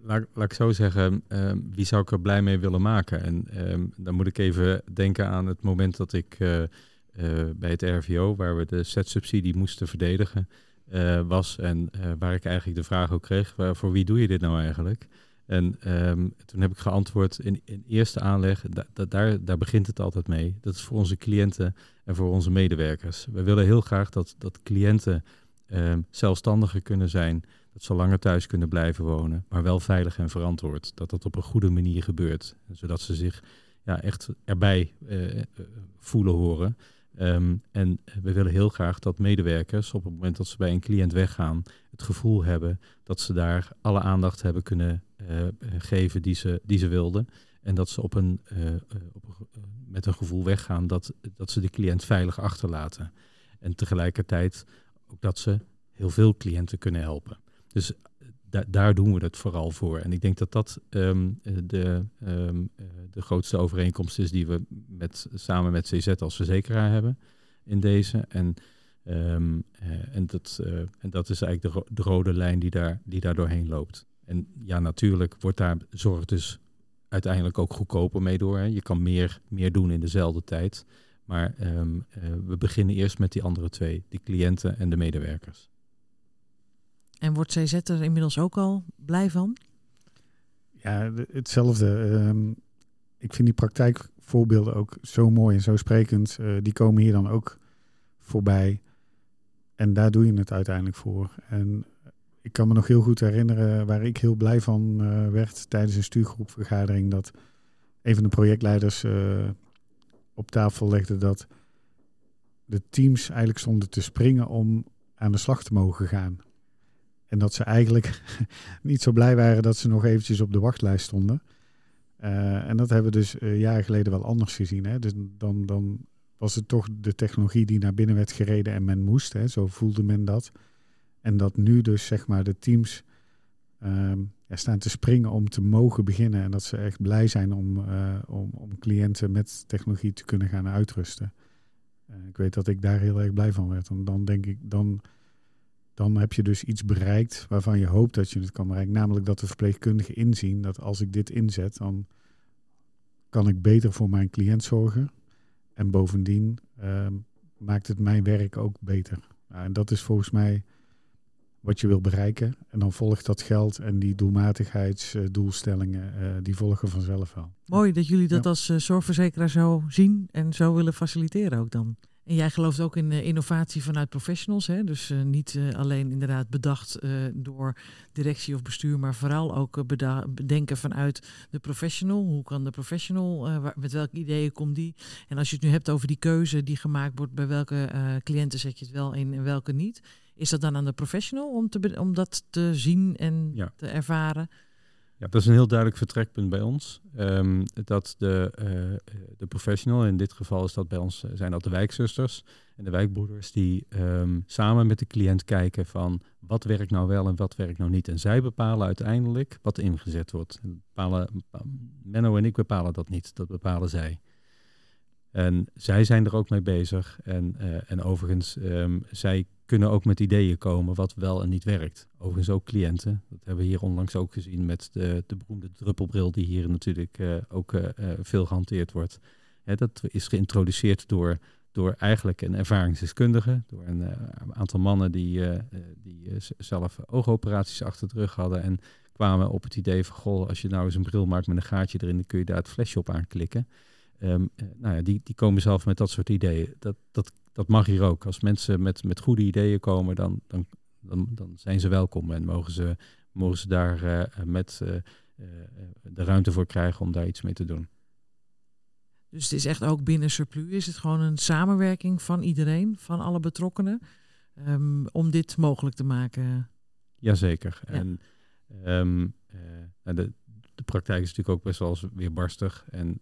Laat, laat ik zo zeggen, ehm, wie zou ik er blij mee willen maken? En ehm, dan moet ik even denken aan het moment dat ik eh, eh, bij het RVO, waar we de SET-subsidie moesten verdedigen, eh, was. En eh, waar ik eigenlijk de vraag ook kreeg, waar- voor wie doe je dit nou eigenlijk? En ehm, toen heb ik geantwoord in, in eerste aanleg, da- da- daar, daar begint het altijd mee. Dat is voor onze cliënten en voor onze medewerkers. We willen heel graag dat, dat cliënten ehm, zelfstandiger kunnen zijn, dat ze langer thuis kunnen blijven wonen, maar wel veilig en verantwoord. Dat dat op een goede manier gebeurt, zodat ze zich ja, echt erbij eh, eh, voelen horen. Ehm, en we willen heel graag dat medewerkers op het moment dat ze bij een cliënt weggaan, het gevoel hebben dat ze daar alle aandacht hebben kunnen eh, geven die ze, die ze wilden. En dat ze op een, eh, eh, op een eh, met een gevoel weggaan dat, dat ze de cliënt veilig achterlaten. En tegelijkertijd ook dat ze heel veel cliënten kunnen helpen. Dus da- daar doen we het vooral voor. En ik denk dat dat ehm, eh, de, ehm, eh, de grootste overeenkomst is die we met, samen met CZ als verzekeraar hebben in deze. En, ehm, eh, en, dat, en dat is eigenlijk de, ro- de rode lijn die daar, die daar doorheen loopt. En ja, natuurlijk wordt daar zorg dus uiteindelijk ook goedkoper mee door. Hè. Je kan meer, meer doen in dezelfde tijd. Maar we beginnen eerst met die andere twee, die cliënten en de medewerkers. En wordt CZ er inmiddels ook al blij van? Ja, de- hetzelfde. Ehm, ik vind die praktijkvoorbeelden ook zo mooi en zo sprekend. Eh, die komen hier dan ook voorbij. En daar doe je het uiteindelijk voor. En ik kan me nog heel goed herinneren waar ik heel blij van eh, werd tijdens een stuurgroepvergadering. Dat een van de projectleiders eh, op tafel legde dat de teams eigenlijk stonden te springen om aan de slag te mogen gaan. En dat ze eigenlijk <laughs> niet zo blij waren dat ze nog eventjes op de wachtlijst stonden. Eh, en dat hebben we dus eh, jaren geleden wel anders gezien. Hè? Dus dan, dan was het toch de technologie die naar binnen werd gereden en men moest. Hè? Zo voelde men dat. En dat nu dus zeg maar de teams ehm, ja, staan te springen om te mogen beginnen. En dat ze echt blij zijn om, eh, om, om cliënten met technologie te kunnen gaan uitrusten. Ik weet dat ik daar heel erg blij van werd. En dan denk ik, dan, dan heb je dus iets bereikt waarvan je hoopt dat je het kan bereiken. Namelijk dat de verpleegkundigen inzien dat als ik dit inzet, dan kan ik beter voor mijn cliënt zorgen. En bovendien ehm, maakt het mijn werk ook beter. Nou, en dat is volgens mij wat je wil bereiken. En dan volgt dat geld en die doelmatigheidsdoelstellingen, eh, die volgen vanzelf wel. Mooi dat jullie dat Ja. als eh, zorgverzekeraar zo zien en zo willen faciliteren ook dan. En jij gelooft ook in eh, innovatie vanuit professionals. Hè? Dus eh, niet eh, alleen inderdaad bedacht door directie of bestuur, maar vooral ook bedenken vanuit de professional. Hoe kan de professional, waar- met welke ideeën komt die? En als je het nu hebt over die keuze die gemaakt wordt, bij welke cliënten zet je het wel in en welke niet. Is dat dan aan de professional om, te, be- om dat te zien en Ja. te ervaren? Ja, dat is een heel duidelijk vertrekpunt bij ons. Ehm, dat de, eh, de professional, in dit geval is dat bij ons, eh, zijn dat de wijkzusters en de wijkbroeders, die ehm, samen met de cliënt kijken van wat werkt nou wel en wat werkt nou niet. En zij bepalen uiteindelijk wat ingezet wordt. En Bepalen, bepa- Menno en ik bepalen dat niet, dat bepalen zij. En zij zijn er ook mee bezig. En, eh, en overigens, ehm, zij kunnen ook met ideeën komen wat wel en niet werkt. Overigens ook cliënten. Dat hebben we hier onlangs ook gezien met de, de beroemde druppelbril die hier natuurlijk eh, ook eh, veel gehanteerd wordt. Hè, dat is geïntroduceerd door, door eigenlijk een ervaringsdeskundige, door een aantal mannen die, die zelf oogoperaties achter de rug hadden en kwamen op het idee van, goh, als je nou eens een bril maakt met een gaatje erin, dan kun je daar het flesje op aanklikken. Ehm, eh, nou ja, die, die komen zelf met dat soort ideeën. Dat, dat, dat mag hier ook. Als mensen met, met goede ideeën komen, dan, dan, dan, dan zijn ze welkom en mogen ze, mogen ze daar eh, met eh, eh, de ruimte voor krijgen om daar iets mee te doen. Dus het is echt ook binnen Surplus is het gewoon een samenwerking van iedereen, van alle betrokkenen, ehm, om dit mogelijk te maken. Jazeker. Ja. En nou, de, de praktijk is natuurlijk ook best wel eens weer barstig. En,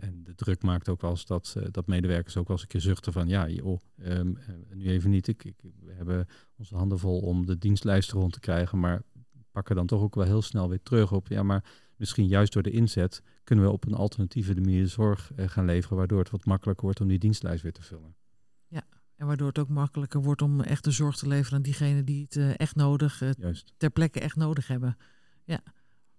en de druk maakt ook wel eens dat, dat medewerkers ook wel eens een keer zuchten van ja, joh, um, nu even niet. Ik, ik, we hebben onze handen vol om de dienstlijsten rond te krijgen, maar pakken dan toch ook wel heel snel weer terug op. Ja, maar misschien juist door de inzet kunnen we op een alternatieve manier zorg gaan leveren, waardoor het wat makkelijker wordt om die dienstlijst weer te vullen. Ja, en waardoor het ook makkelijker wordt om echt de zorg te leveren aan diegenen die het echt nodig, Juist. ter plekke echt nodig hebben. Ja,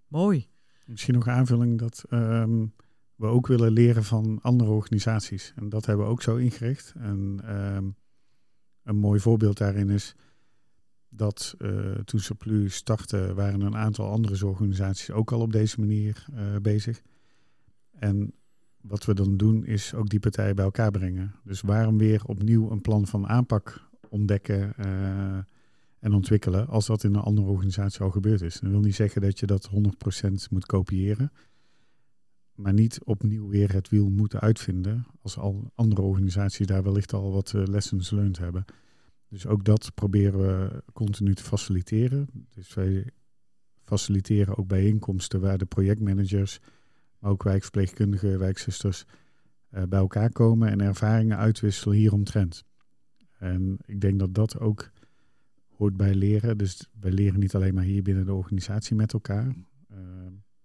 mooi. Misschien nog een aanvulling dat um, we ook willen leren van andere organisaties. En dat hebben we ook zo ingericht. En um, een mooi voorbeeld daarin is dat uh, toen Surplus startte, waren een aantal andere zorgorganisaties ook al op deze manier bezig. En wat we dan doen is ook die partijen bij elkaar brengen. Dus waarom weer opnieuw een plan van aanpak ontdekken uh, en ontwikkelen als dat in een andere organisatie al gebeurd is. Dat wil niet zeggen dat je dat 100% moet kopiëren, maar niet opnieuw weer het wiel moeten uitvinden als al andere organisaties daar wellicht al wat uh, lessons learned hebben. Dus ook dat proberen we continu te faciliteren. Dus wij faciliteren ook bijeenkomsten waar de projectmanagers maar ook wijkverpleegkundigen, wijkzusters uh, bij elkaar komen en ervaringen uitwisselen hieromtrent. En ik denk dat dat ook hoort bij leren. Dus wij leren niet alleen maar hier binnen de organisatie met elkaar, uh,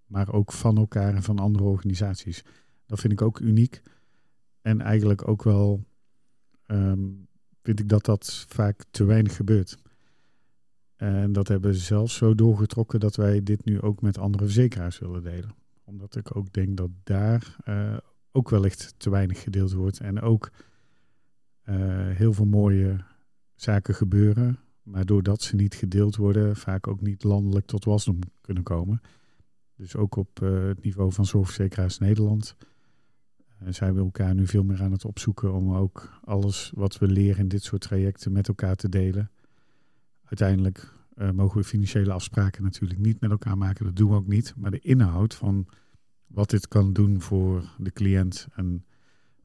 maar ook van elkaar en van andere organisaties. Dat vind ik ook uniek. En eigenlijk ook wel um, vind ik dat dat vaak te weinig gebeurt. En dat hebben we zelfs zo doorgetrokken dat wij dit nu ook met andere verzekeraars willen delen omdat ik ook denk dat daar uh, ook wellicht te weinig gedeeld wordt. En ook uh, heel veel mooie zaken gebeuren. Maar doordat ze niet gedeeld worden, vaak ook niet landelijk tot wasdom kunnen komen. Dus ook op uh, het niveau van Zorgverzekeraars Nederland zijn we elkaar nu veel meer aan het opzoeken om ook alles wat we leren in dit soort trajecten met elkaar te delen. Uiteindelijk uh, mogen we financiële afspraken natuurlijk niet met elkaar maken. Dat doen we ook niet. Maar de inhoud van wat dit kan doen voor de cliënt en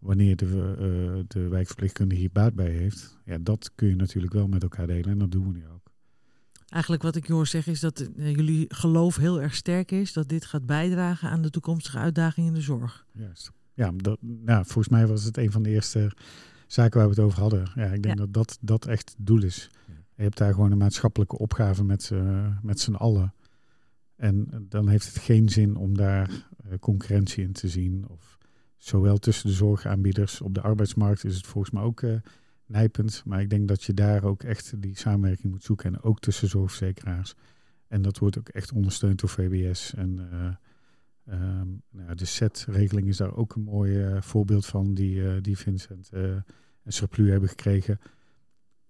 wanneer de, uh, de wijkverpleegkundige hier baat bij heeft, ja, dat kun je natuurlijk wel met elkaar delen en dat doen we nu ook. Eigenlijk wat ik je hoor zeggen is dat uh, jullie geloof heel erg sterk is dat dit gaat bijdragen aan de toekomstige uitdagingen in de zorg. Juist. Ja, dat, nou, volgens mij was het een van de eerste zaken waar we het over hadden. Ja, ik denk ja. dat, dat dat echt het doel is. Je hebt daar gewoon een maatschappelijke opgave met, uh, met z'n allen. En dan heeft het geen zin om daar uh, concurrentie in te zien. Of zowel tussen de zorgaanbieders op de arbeidsmarkt is het volgens mij ook uh, nijpend. Maar ik denk dat je daar ook echt die samenwerking moet zoeken. En ook tussen zorgverzekeraars. En dat wordt ook echt ondersteund door VBS. En um, nou, de SET-regeling is daar ook een mooi voorbeeld van. Die, die Vincent en Surplus hebben gekregen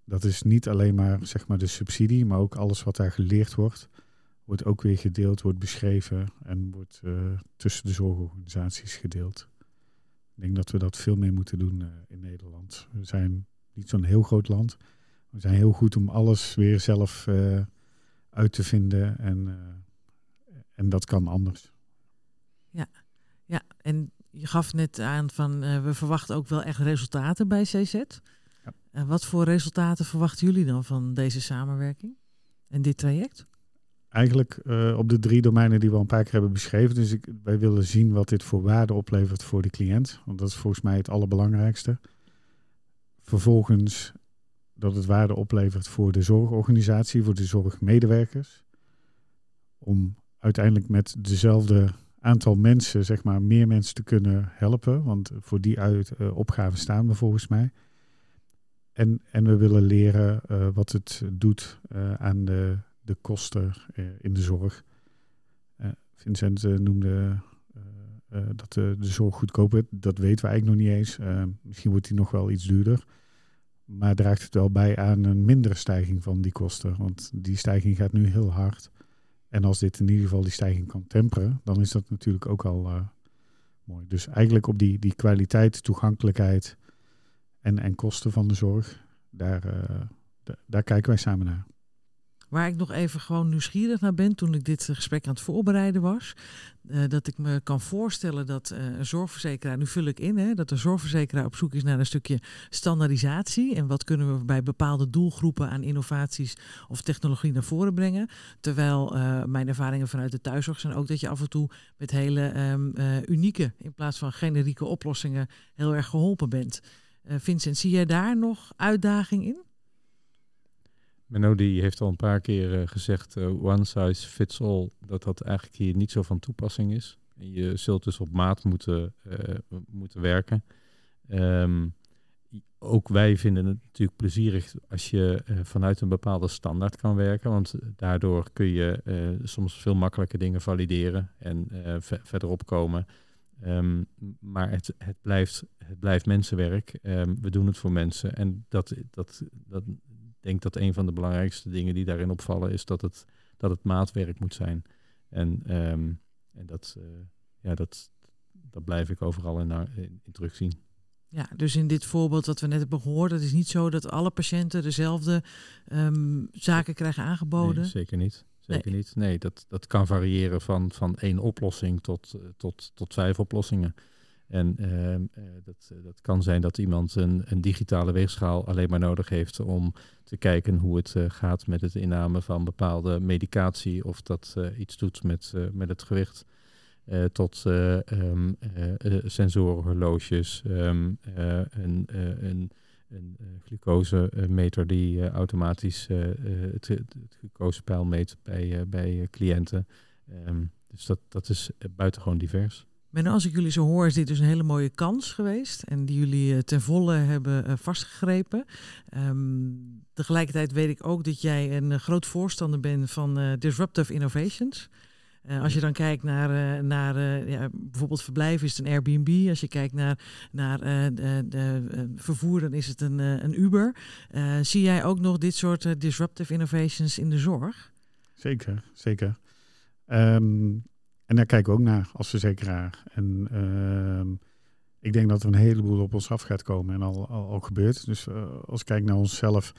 dat is niet alleen maar, zeg maar de subsidie, maar ook alles wat daar geleerd wordt, wordt ook weer gedeeld, wordt beschreven en wordt tussen de zorgorganisaties gedeeld. Ik denk dat we dat veel meer moeten doen uh, in Nederland. We zijn niet zo'n heel groot land. We zijn heel goed om alles weer zelf uh, uit te vinden en, en dat kan anders. Ja, ja, en je gaf net aan van we verwachten ook wel echt resultaten bij CZ. Ja. Wat voor resultaten verwachten jullie dan van deze samenwerking en dit traject? Eigenlijk uh, op de drie domeinen die we al een paar keer hebben beschreven. Dus ik, wij willen zien wat dit voor waarde oplevert voor de cliënt. Want dat is volgens mij het allerbelangrijkste. Vervolgens dat het waarde oplevert voor de zorgorganisatie, voor de zorgmedewerkers. Om uiteindelijk met dezelfde aantal mensen, zeg maar, meer mensen te kunnen helpen. Want voor die uit, uh, opgave staan we volgens mij. En, en we willen leren uh, wat het doet aan de, de kosten uh, in de zorg. Vincent noemde dat de, zorg goedkoop wordt. Dat weten we eigenlijk nog niet eens. misschien wordt die nog wel iets duurder. Maar draagt het wel bij aan een mindere stijging van die kosten. Want die stijging gaat nu heel hard. En als dit in ieder geval die stijging kan temperen, dan is dat natuurlijk ook al mooi. Dus eigenlijk op die, die kwaliteit, toegankelijkheid en, en kosten van de zorg, daar, daar kijken wij samen naar. Waar ik nog even gewoon nieuwsgierig naar ben toen ik dit gesprek aan het voorbereiden was. Uh, dat ik me kan voorstellen dat uh, een zorgverzekeraar, nu vul ik in, hè, dat een zorgverzekeraar op zoek is naar een stukje standaardisatie. En wat kunnen we bij bepaalde doelgroepen aan innovaties of technologie naar voren brengen. Terwijl mijn ervaringen vanuit de thuiszorg zijn ook dat je af en toe met hele um, unieke, in plaats van generieke oplossingen, heel erg geholpen bent. Vincent, zie jij daar nog uitdaging in? Menno die heeft al een paar keer uh, gezegd, uh, one size fits all, dat dat eigenlijk hier niet zo van toepassing is. Je zult dus op maat moeten, uh, moeten werken. Um, ook wij vinden het natuurlijk plezierig als je vanuit een bepaalde standaard kan werken, want daardoor kun je soms veel makkelijker dingen valideren en ver verderop komen. Um, maar het, het, blijft, het blijft mensenwerk. Um, we doen het voor mensen. En dat, dat, dat, denk dat een van de belangrijkste dingen die daarin opvallen is dat het, dat het maatwerk moet zijn. En, um, en dat, uh, ja, dat, dat blijf ik overal in, in, in terugzien. Ja, dus in dit voorbeeld dat we net hebben gehoord, het is niet zo dat alle patiënten dezelfde um, zaken krijgen aangeboden. Nee, zeker niet. Zeker nee. niet. Nee, dat, dat kan variëren van, van één oplossing tot, tot, tot vijf oplossingen. En uh, uh, dat, dat kan zijn dat iemand een, een digitale weegschaal alleen maar nodig heeft om te kijken hoe het uh, gaat met het inname van bepaalde medicatie of dat iets doet met, met het gewicht. tot um, sensorenhorloges, um, een, een, een glucosemeter die automatisch het, het glucosepeil meet bij, bij cliënten. Dus dat, dat is buitengewoon divers. Maar als ik jullie zo hoor, is dit dus een hele mooie kans geweest. En die jullie uh, ten volle hebben uh, vastgegrepen. Um, tegelijkertijd weet ik ook dat jij een uh, groot voorstander bent van disruptive innovations. als je dan kijkt naar, naar ja, bijvoorbeeld verblijf is het een Airbnb. Als je kijkt naar, naar de, de vervoer, dan is het een, een Uber. zie jij ook nog dit soort disruptive innovations in de zorg? Zeker, zeker. Um, en daar kijken we ook naar als verzekeraar. En uh, ik denk dat er een heleboel op ons af gaat komen en al, al, gebeurt. Dus uh, als ik kijk naar onszelf,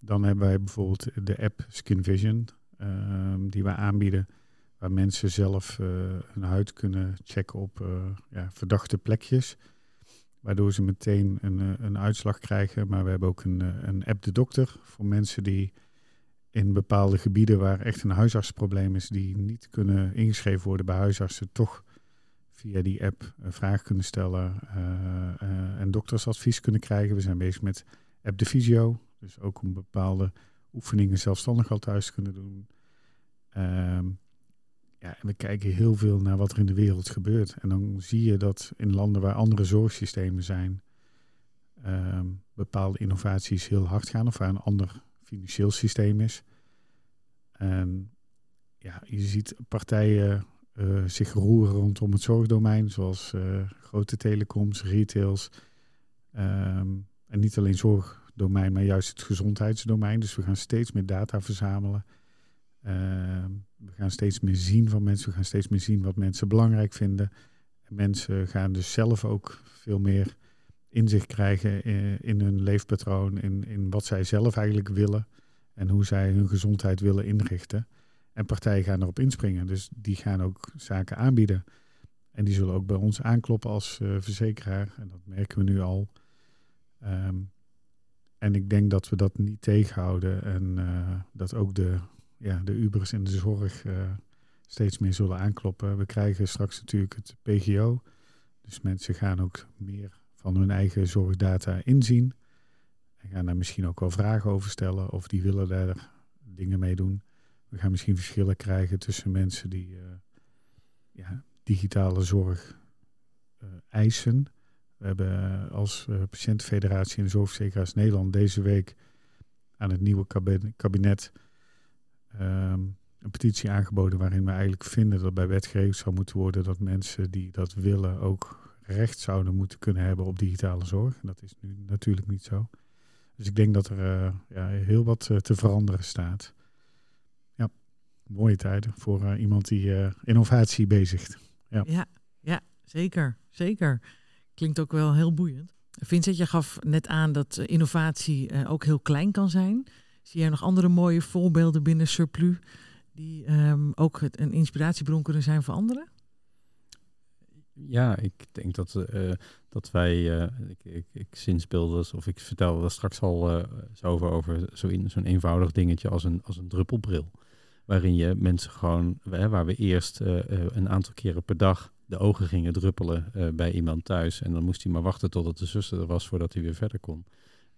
dan hebben wij bijvoorbeeld de app Skin Vision, uh, die wij aanbieden. Waar mensen zelf uh, hun huid kunnen checken op ja, verdachte plekjes. Waardoor ze meteen een, een uitslag krijgen. Maar we hebben ook een, een app de dokter voor mensen die in bepaalde gebieden waar echt een huisartsprobleem is, die niet kunnen ingeschreven worden bij huisartsen, toch via die app vraag kunnen stellen uh, uh, en doktersadvies kunnen krijgen. We zijn bezig met app de Visio, dus ook om bepaalde oefeningen zelfstandig al thuis te kunnen doen. Uh, ja, en we kijken heel veel naar wat er in de wereld gebeurt. En dan zie je dat in landen waar andere zorgsystemen zijn, ehm, bepaalde innovaties heel hard gaan of waar een ander financieel systeem is. En ja, je ziet partijen uh, zich roeren rondom het zorgdomein, zoals uh, grote telecoms, retails. Um, en niet alleen zorgdomein, maar juist het gezondheidsdomein. Dus we gaan steeds meer data verzamelen. Uh, we gaan steeds meer zien van mensen. We gaan steeds meer zien wat mensen belangrijk vinden. En mensen gaan dus zelf ook veel meer inzicht krijgen in, in hun leefpatroon, in, in wat zij zelf eigenlijk willen en hoe zij hun gezondheid willen inrichten. En partijen gaan erop inspringen, dus die gaan ook zaken aanbieden. En die zullen ook bij ons aankloppen als uh, verzekeraar. En dat merken we nu al. Um, en ik denk dat we dat niet tegenhouden. En uh, dat ook de, ja, de Ubers in de zorg steeds meer zullen aankloppen. We krijgen straks natuurlijk het PGO. Dus mensen gaan ook meer van hun eigen zorgdata inzien. En gaan daar misschien ook wel vragen over stellen of die willen daar dingen mee doen. We gaan misschien verschillen krijgen tussen mensen die uh, ja, digitale zorg uh, eisen. We hebben als uh, patiëntenfederatie en Zorgverzekeraars Nederland deze week aan het nieuwe kabinet um, een petitie aangeboden waarin we eigenlijk vinden dat bij wetgeving zou moeten worden dat mensen die dat willen ook recht zouden moeten kunnen hebben op digitale zorg. Dat is nu natuurlijk niet zo. Dus ik denk dat er uh, ja, heel wat uh, te veranderen staat. Ja, mooie tijden voor uh, iemand die innovatie bezigt. Ja. ja, ja, zeker. Zeker. Klinkt ook wel heel boeiend. Vincent, je gaf net aan dat innovatie ook heel klein kan zijn. Zie jij nog andere mooie voorbeelden binnen Surplus die ehm, ook een inspiratiebron kunnen zijn voor anderen? Ja, ik denk dat, uh, dat wij, uh, ik, ik, ik of ik vertelde daar straks al uh, zo over, over zo'n zo eenvoudig dingetje als een, als een druppelbril. Waarin je mensen gewoon, waar we eerst een aantal keren per dag de ogen gingen druppelen bij iemand thuis. En dan moest hij maar wachten totdat de zuster er was voordat hij weer verder kon.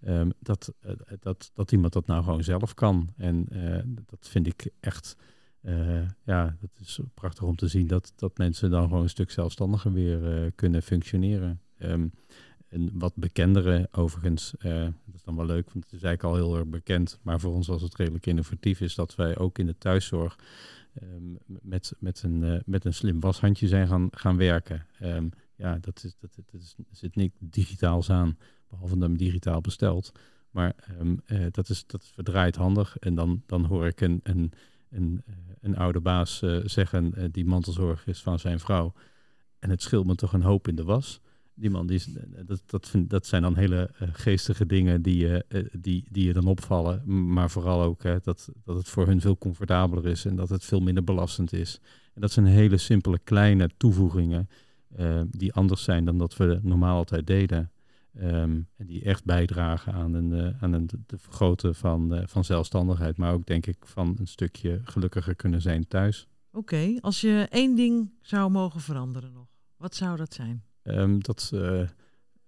Um, dat, dat, dat iemand dat nou gewoon zelf kan. En dat vind ik echt uh, ja, het is prachtig om te zien dat, dat mensen dan gewoon een stuk zelfstandiger weer uh, kunnen functioneren. Um, een wat bekendere overigens, uh, dat is dan wel leuk, want het is eigenlijk al heel erg bekend, maar voor ons was het redelijk innovatief, is dat wij ook in de thuiszorg um, met, met, een, met een slim washandje zijn gaan, gaan werken. Um, ja, dat, is, dat, dat is, zit niet digitaals aan, behalve dat digitaal bestelt. Maar dat, is, dat is verdraaid handig. En dan, dan hoor ik een, een, een een oude baas uh, zeggen uh, die mantelzorg is van zijn vrouw. En het scheelt me toch een hoop in de was. Die man, die, dat, dat, dat zijn dan hele geestige dingen die, die, die je dan opvallen. Maar vooral ook dat, dat het voor hun veel comfortabeler is en dat het veel minder belastend is. En dat zijn hele simpele kleine toevoegingen die anders zijn dan dat we normaal altijd deden. Um, en die echt bijdragen aan, een, uh, aan een, de vergroten van, uh, van zelfstandigheid. Maar ook denk ik van een stukje gelukkiger kunnen zijn thuis. Oké, okay, als je één ding zou mogen veranderen nog, wat zou dat zijn? Um, dat, uh,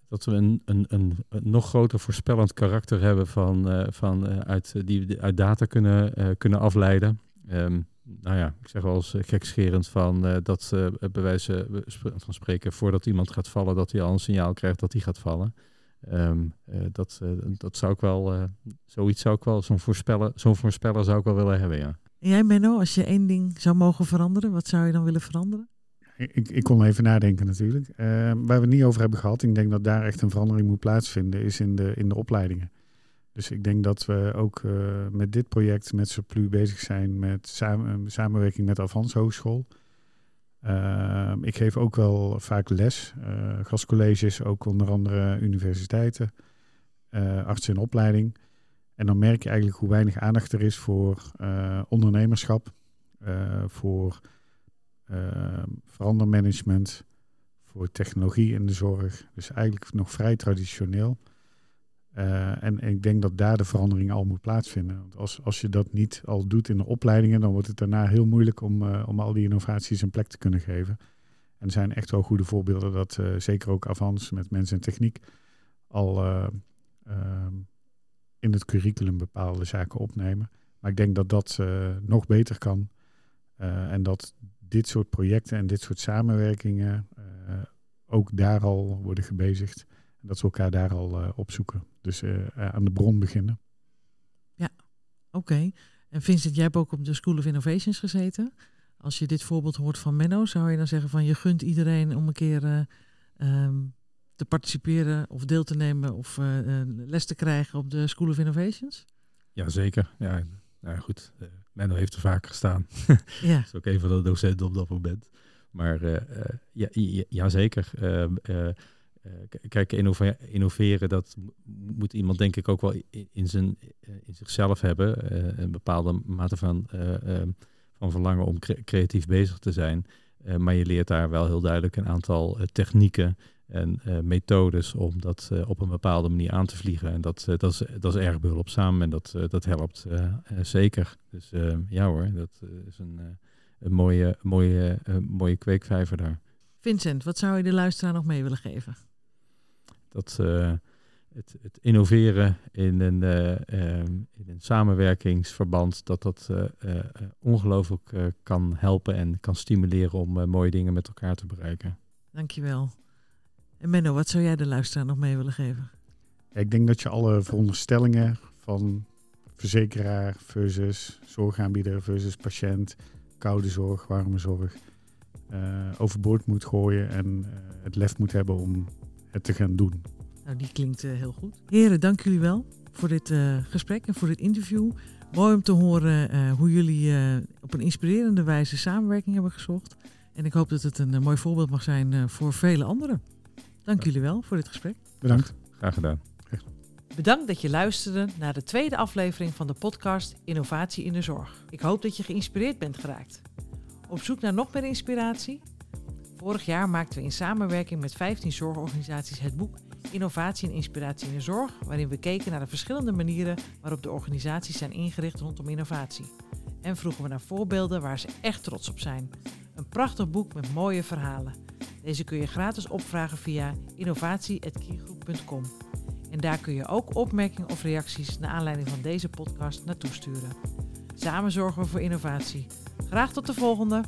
dat we een, een, een, een, nog groter voorspellend karakter hebben van, van, uit, die uit data kunnen, kunnen afleiden. Um, nou ja, ik zeg wel eens gekscherend van uh, dat uh, bij wijze van spreken voordat iemand gaat vallen, dat hij al een signaal krijgt dat hij gaat vallen. Um, uh, dat, dat zou ik wel, zoiets zou ik wel, zo'n voorspeller, zo'n voorspeller zou ik wel willen hebben, ja. En jij Menno, als je één ding zou mogen veranderen, wat zou je dan willen veranderen? Ik, ik kon even nadenken natuurlijk. waar we het niet over hebben gehad, ik denk dat daar echt een verandering moet plaatsvinden, is in de, in de opleidingen. Dus ik denk dat we ook uh, met dit project met Surplus bezig zijn met samen, samenwerking met Avans Hogeschool. Uh, ik geef ook wel vaak les, uh, gastcolleges, ook onder andere universiteiten, artsen in opleiding. En dan merk je eigenlijk hoe weinig aandacht er is voor ondernemerschap, voor verandermanagement, voor technologie in de zorg. Dus eigenlijk nog vrij traditioneel. Uh, en, ik denk dat daar de verandering al moet plaatsvinden. Want als, als je dat niet al doet in de opleidingen, dan wordt het daarna heel moeilijk om, uh, om al die innovaties een plek te kunnen geven. En er zijn echt wel goede voorbeelden dat uh, zeker ook Avans met mensen en techniek al ehm, in het curriculum bepaalde zaken opnemen. Maar ik denk dat dat nog beter kan. en dat dit soort projecten en dit soort samenwerkingen ook daar al worden gebezigd. En dat ze elkaar daar al opzoeken. Dus uh, aan de bron beginnen. Ja, oké. Okay. En Vincent, jij hebt ook op de School of Innovations gezeten. Als je dit voorbeeld hoort van Menno, zou je dan zeggen van je gunt iedereen om een keer uh, um, te participeren of deel te nemen of les te krijgen op de School of Innovations? Jazeker. Ja, nou goed. Menno heeft er vaak gestaan. <laughs> ja. dat <laughs> is ook een van de docenten op dat moment. Maar ja, ja, ja, zeker. Ehm, kijk, innoveren, dat moet iemand denk ik ook wel in, zijn, eh, in zichzelf hebben. Uh, een bepaalde mate van, ehm, van verlangen om creatief bezig te zijn. maar je leert daar wel heel duidelijk een aantal technieken en methodes om dat op een bepaalde manier aan te vliegen. En dat, dat, is, dat is erg behulpzaam en dat, dat helpt zeker. Dus ja hoor, dat is een, een mooie, mooie, mooie kweekvijver daar. Vincent, wat zou je de luisteraar nog mee willen geven? Dat uh, het, het, innoveren in een, uh, um, in een samenwerkingsverband, dat dat uh, ongelooflijk kan helpen en kan stimuleren om mooie dingen met elkaar te bereiken. Dankjewel. En Menno, wat zou jij de luisteraar nog mee willen geven? ik denk dat je alle veronderstellingen van verzekeraar versus zorgaanbieder versus patiënt, koude zorg, warme zorg, overboord moet gooien en het lef moet hebben om het te gaan doen. Nou, die klinkt uh, heel goed. Heren, dank jullie wel voor dit uh, gesprek en voor dit interview. Mooi om te horen uh, hoe jullie op een inspirerende wijze samenwerking hebben gezocht. En ik hoop dat het een mooi voorbeeld mag zijn voor vele anderen. Dank ja. jullie wel voor dit gesprek. Bedankt. Graag gedaan. Bedankt dat je luisterde naar de tweede aflevering van de podcast Innovatie in de Zorg. Ik hoop dat je geïnspireerd bent geraakt. Op zoek naar nog meer inspiratie? Vorig jaar maakten we in samenwerking met 15 zorgorganisaties het boek Innovatie en Inspiratie in de Zorg, waarin we keken naar de verschillende manieren waarop de organisaties zijn ingericht rondom innovatie. En vroegen we naar voorbeelden waar ze echt trots op zijn. Een prachtig boek met mooie verhalen. Deze kun je gratis opvragen via innovatie.keygroep.com. En daar kun je ook opmerkingen of reacties naar aanleiding van deze podcast naartoe sturen. Samen zorgen we voor innovatie. Graag tot de volgende!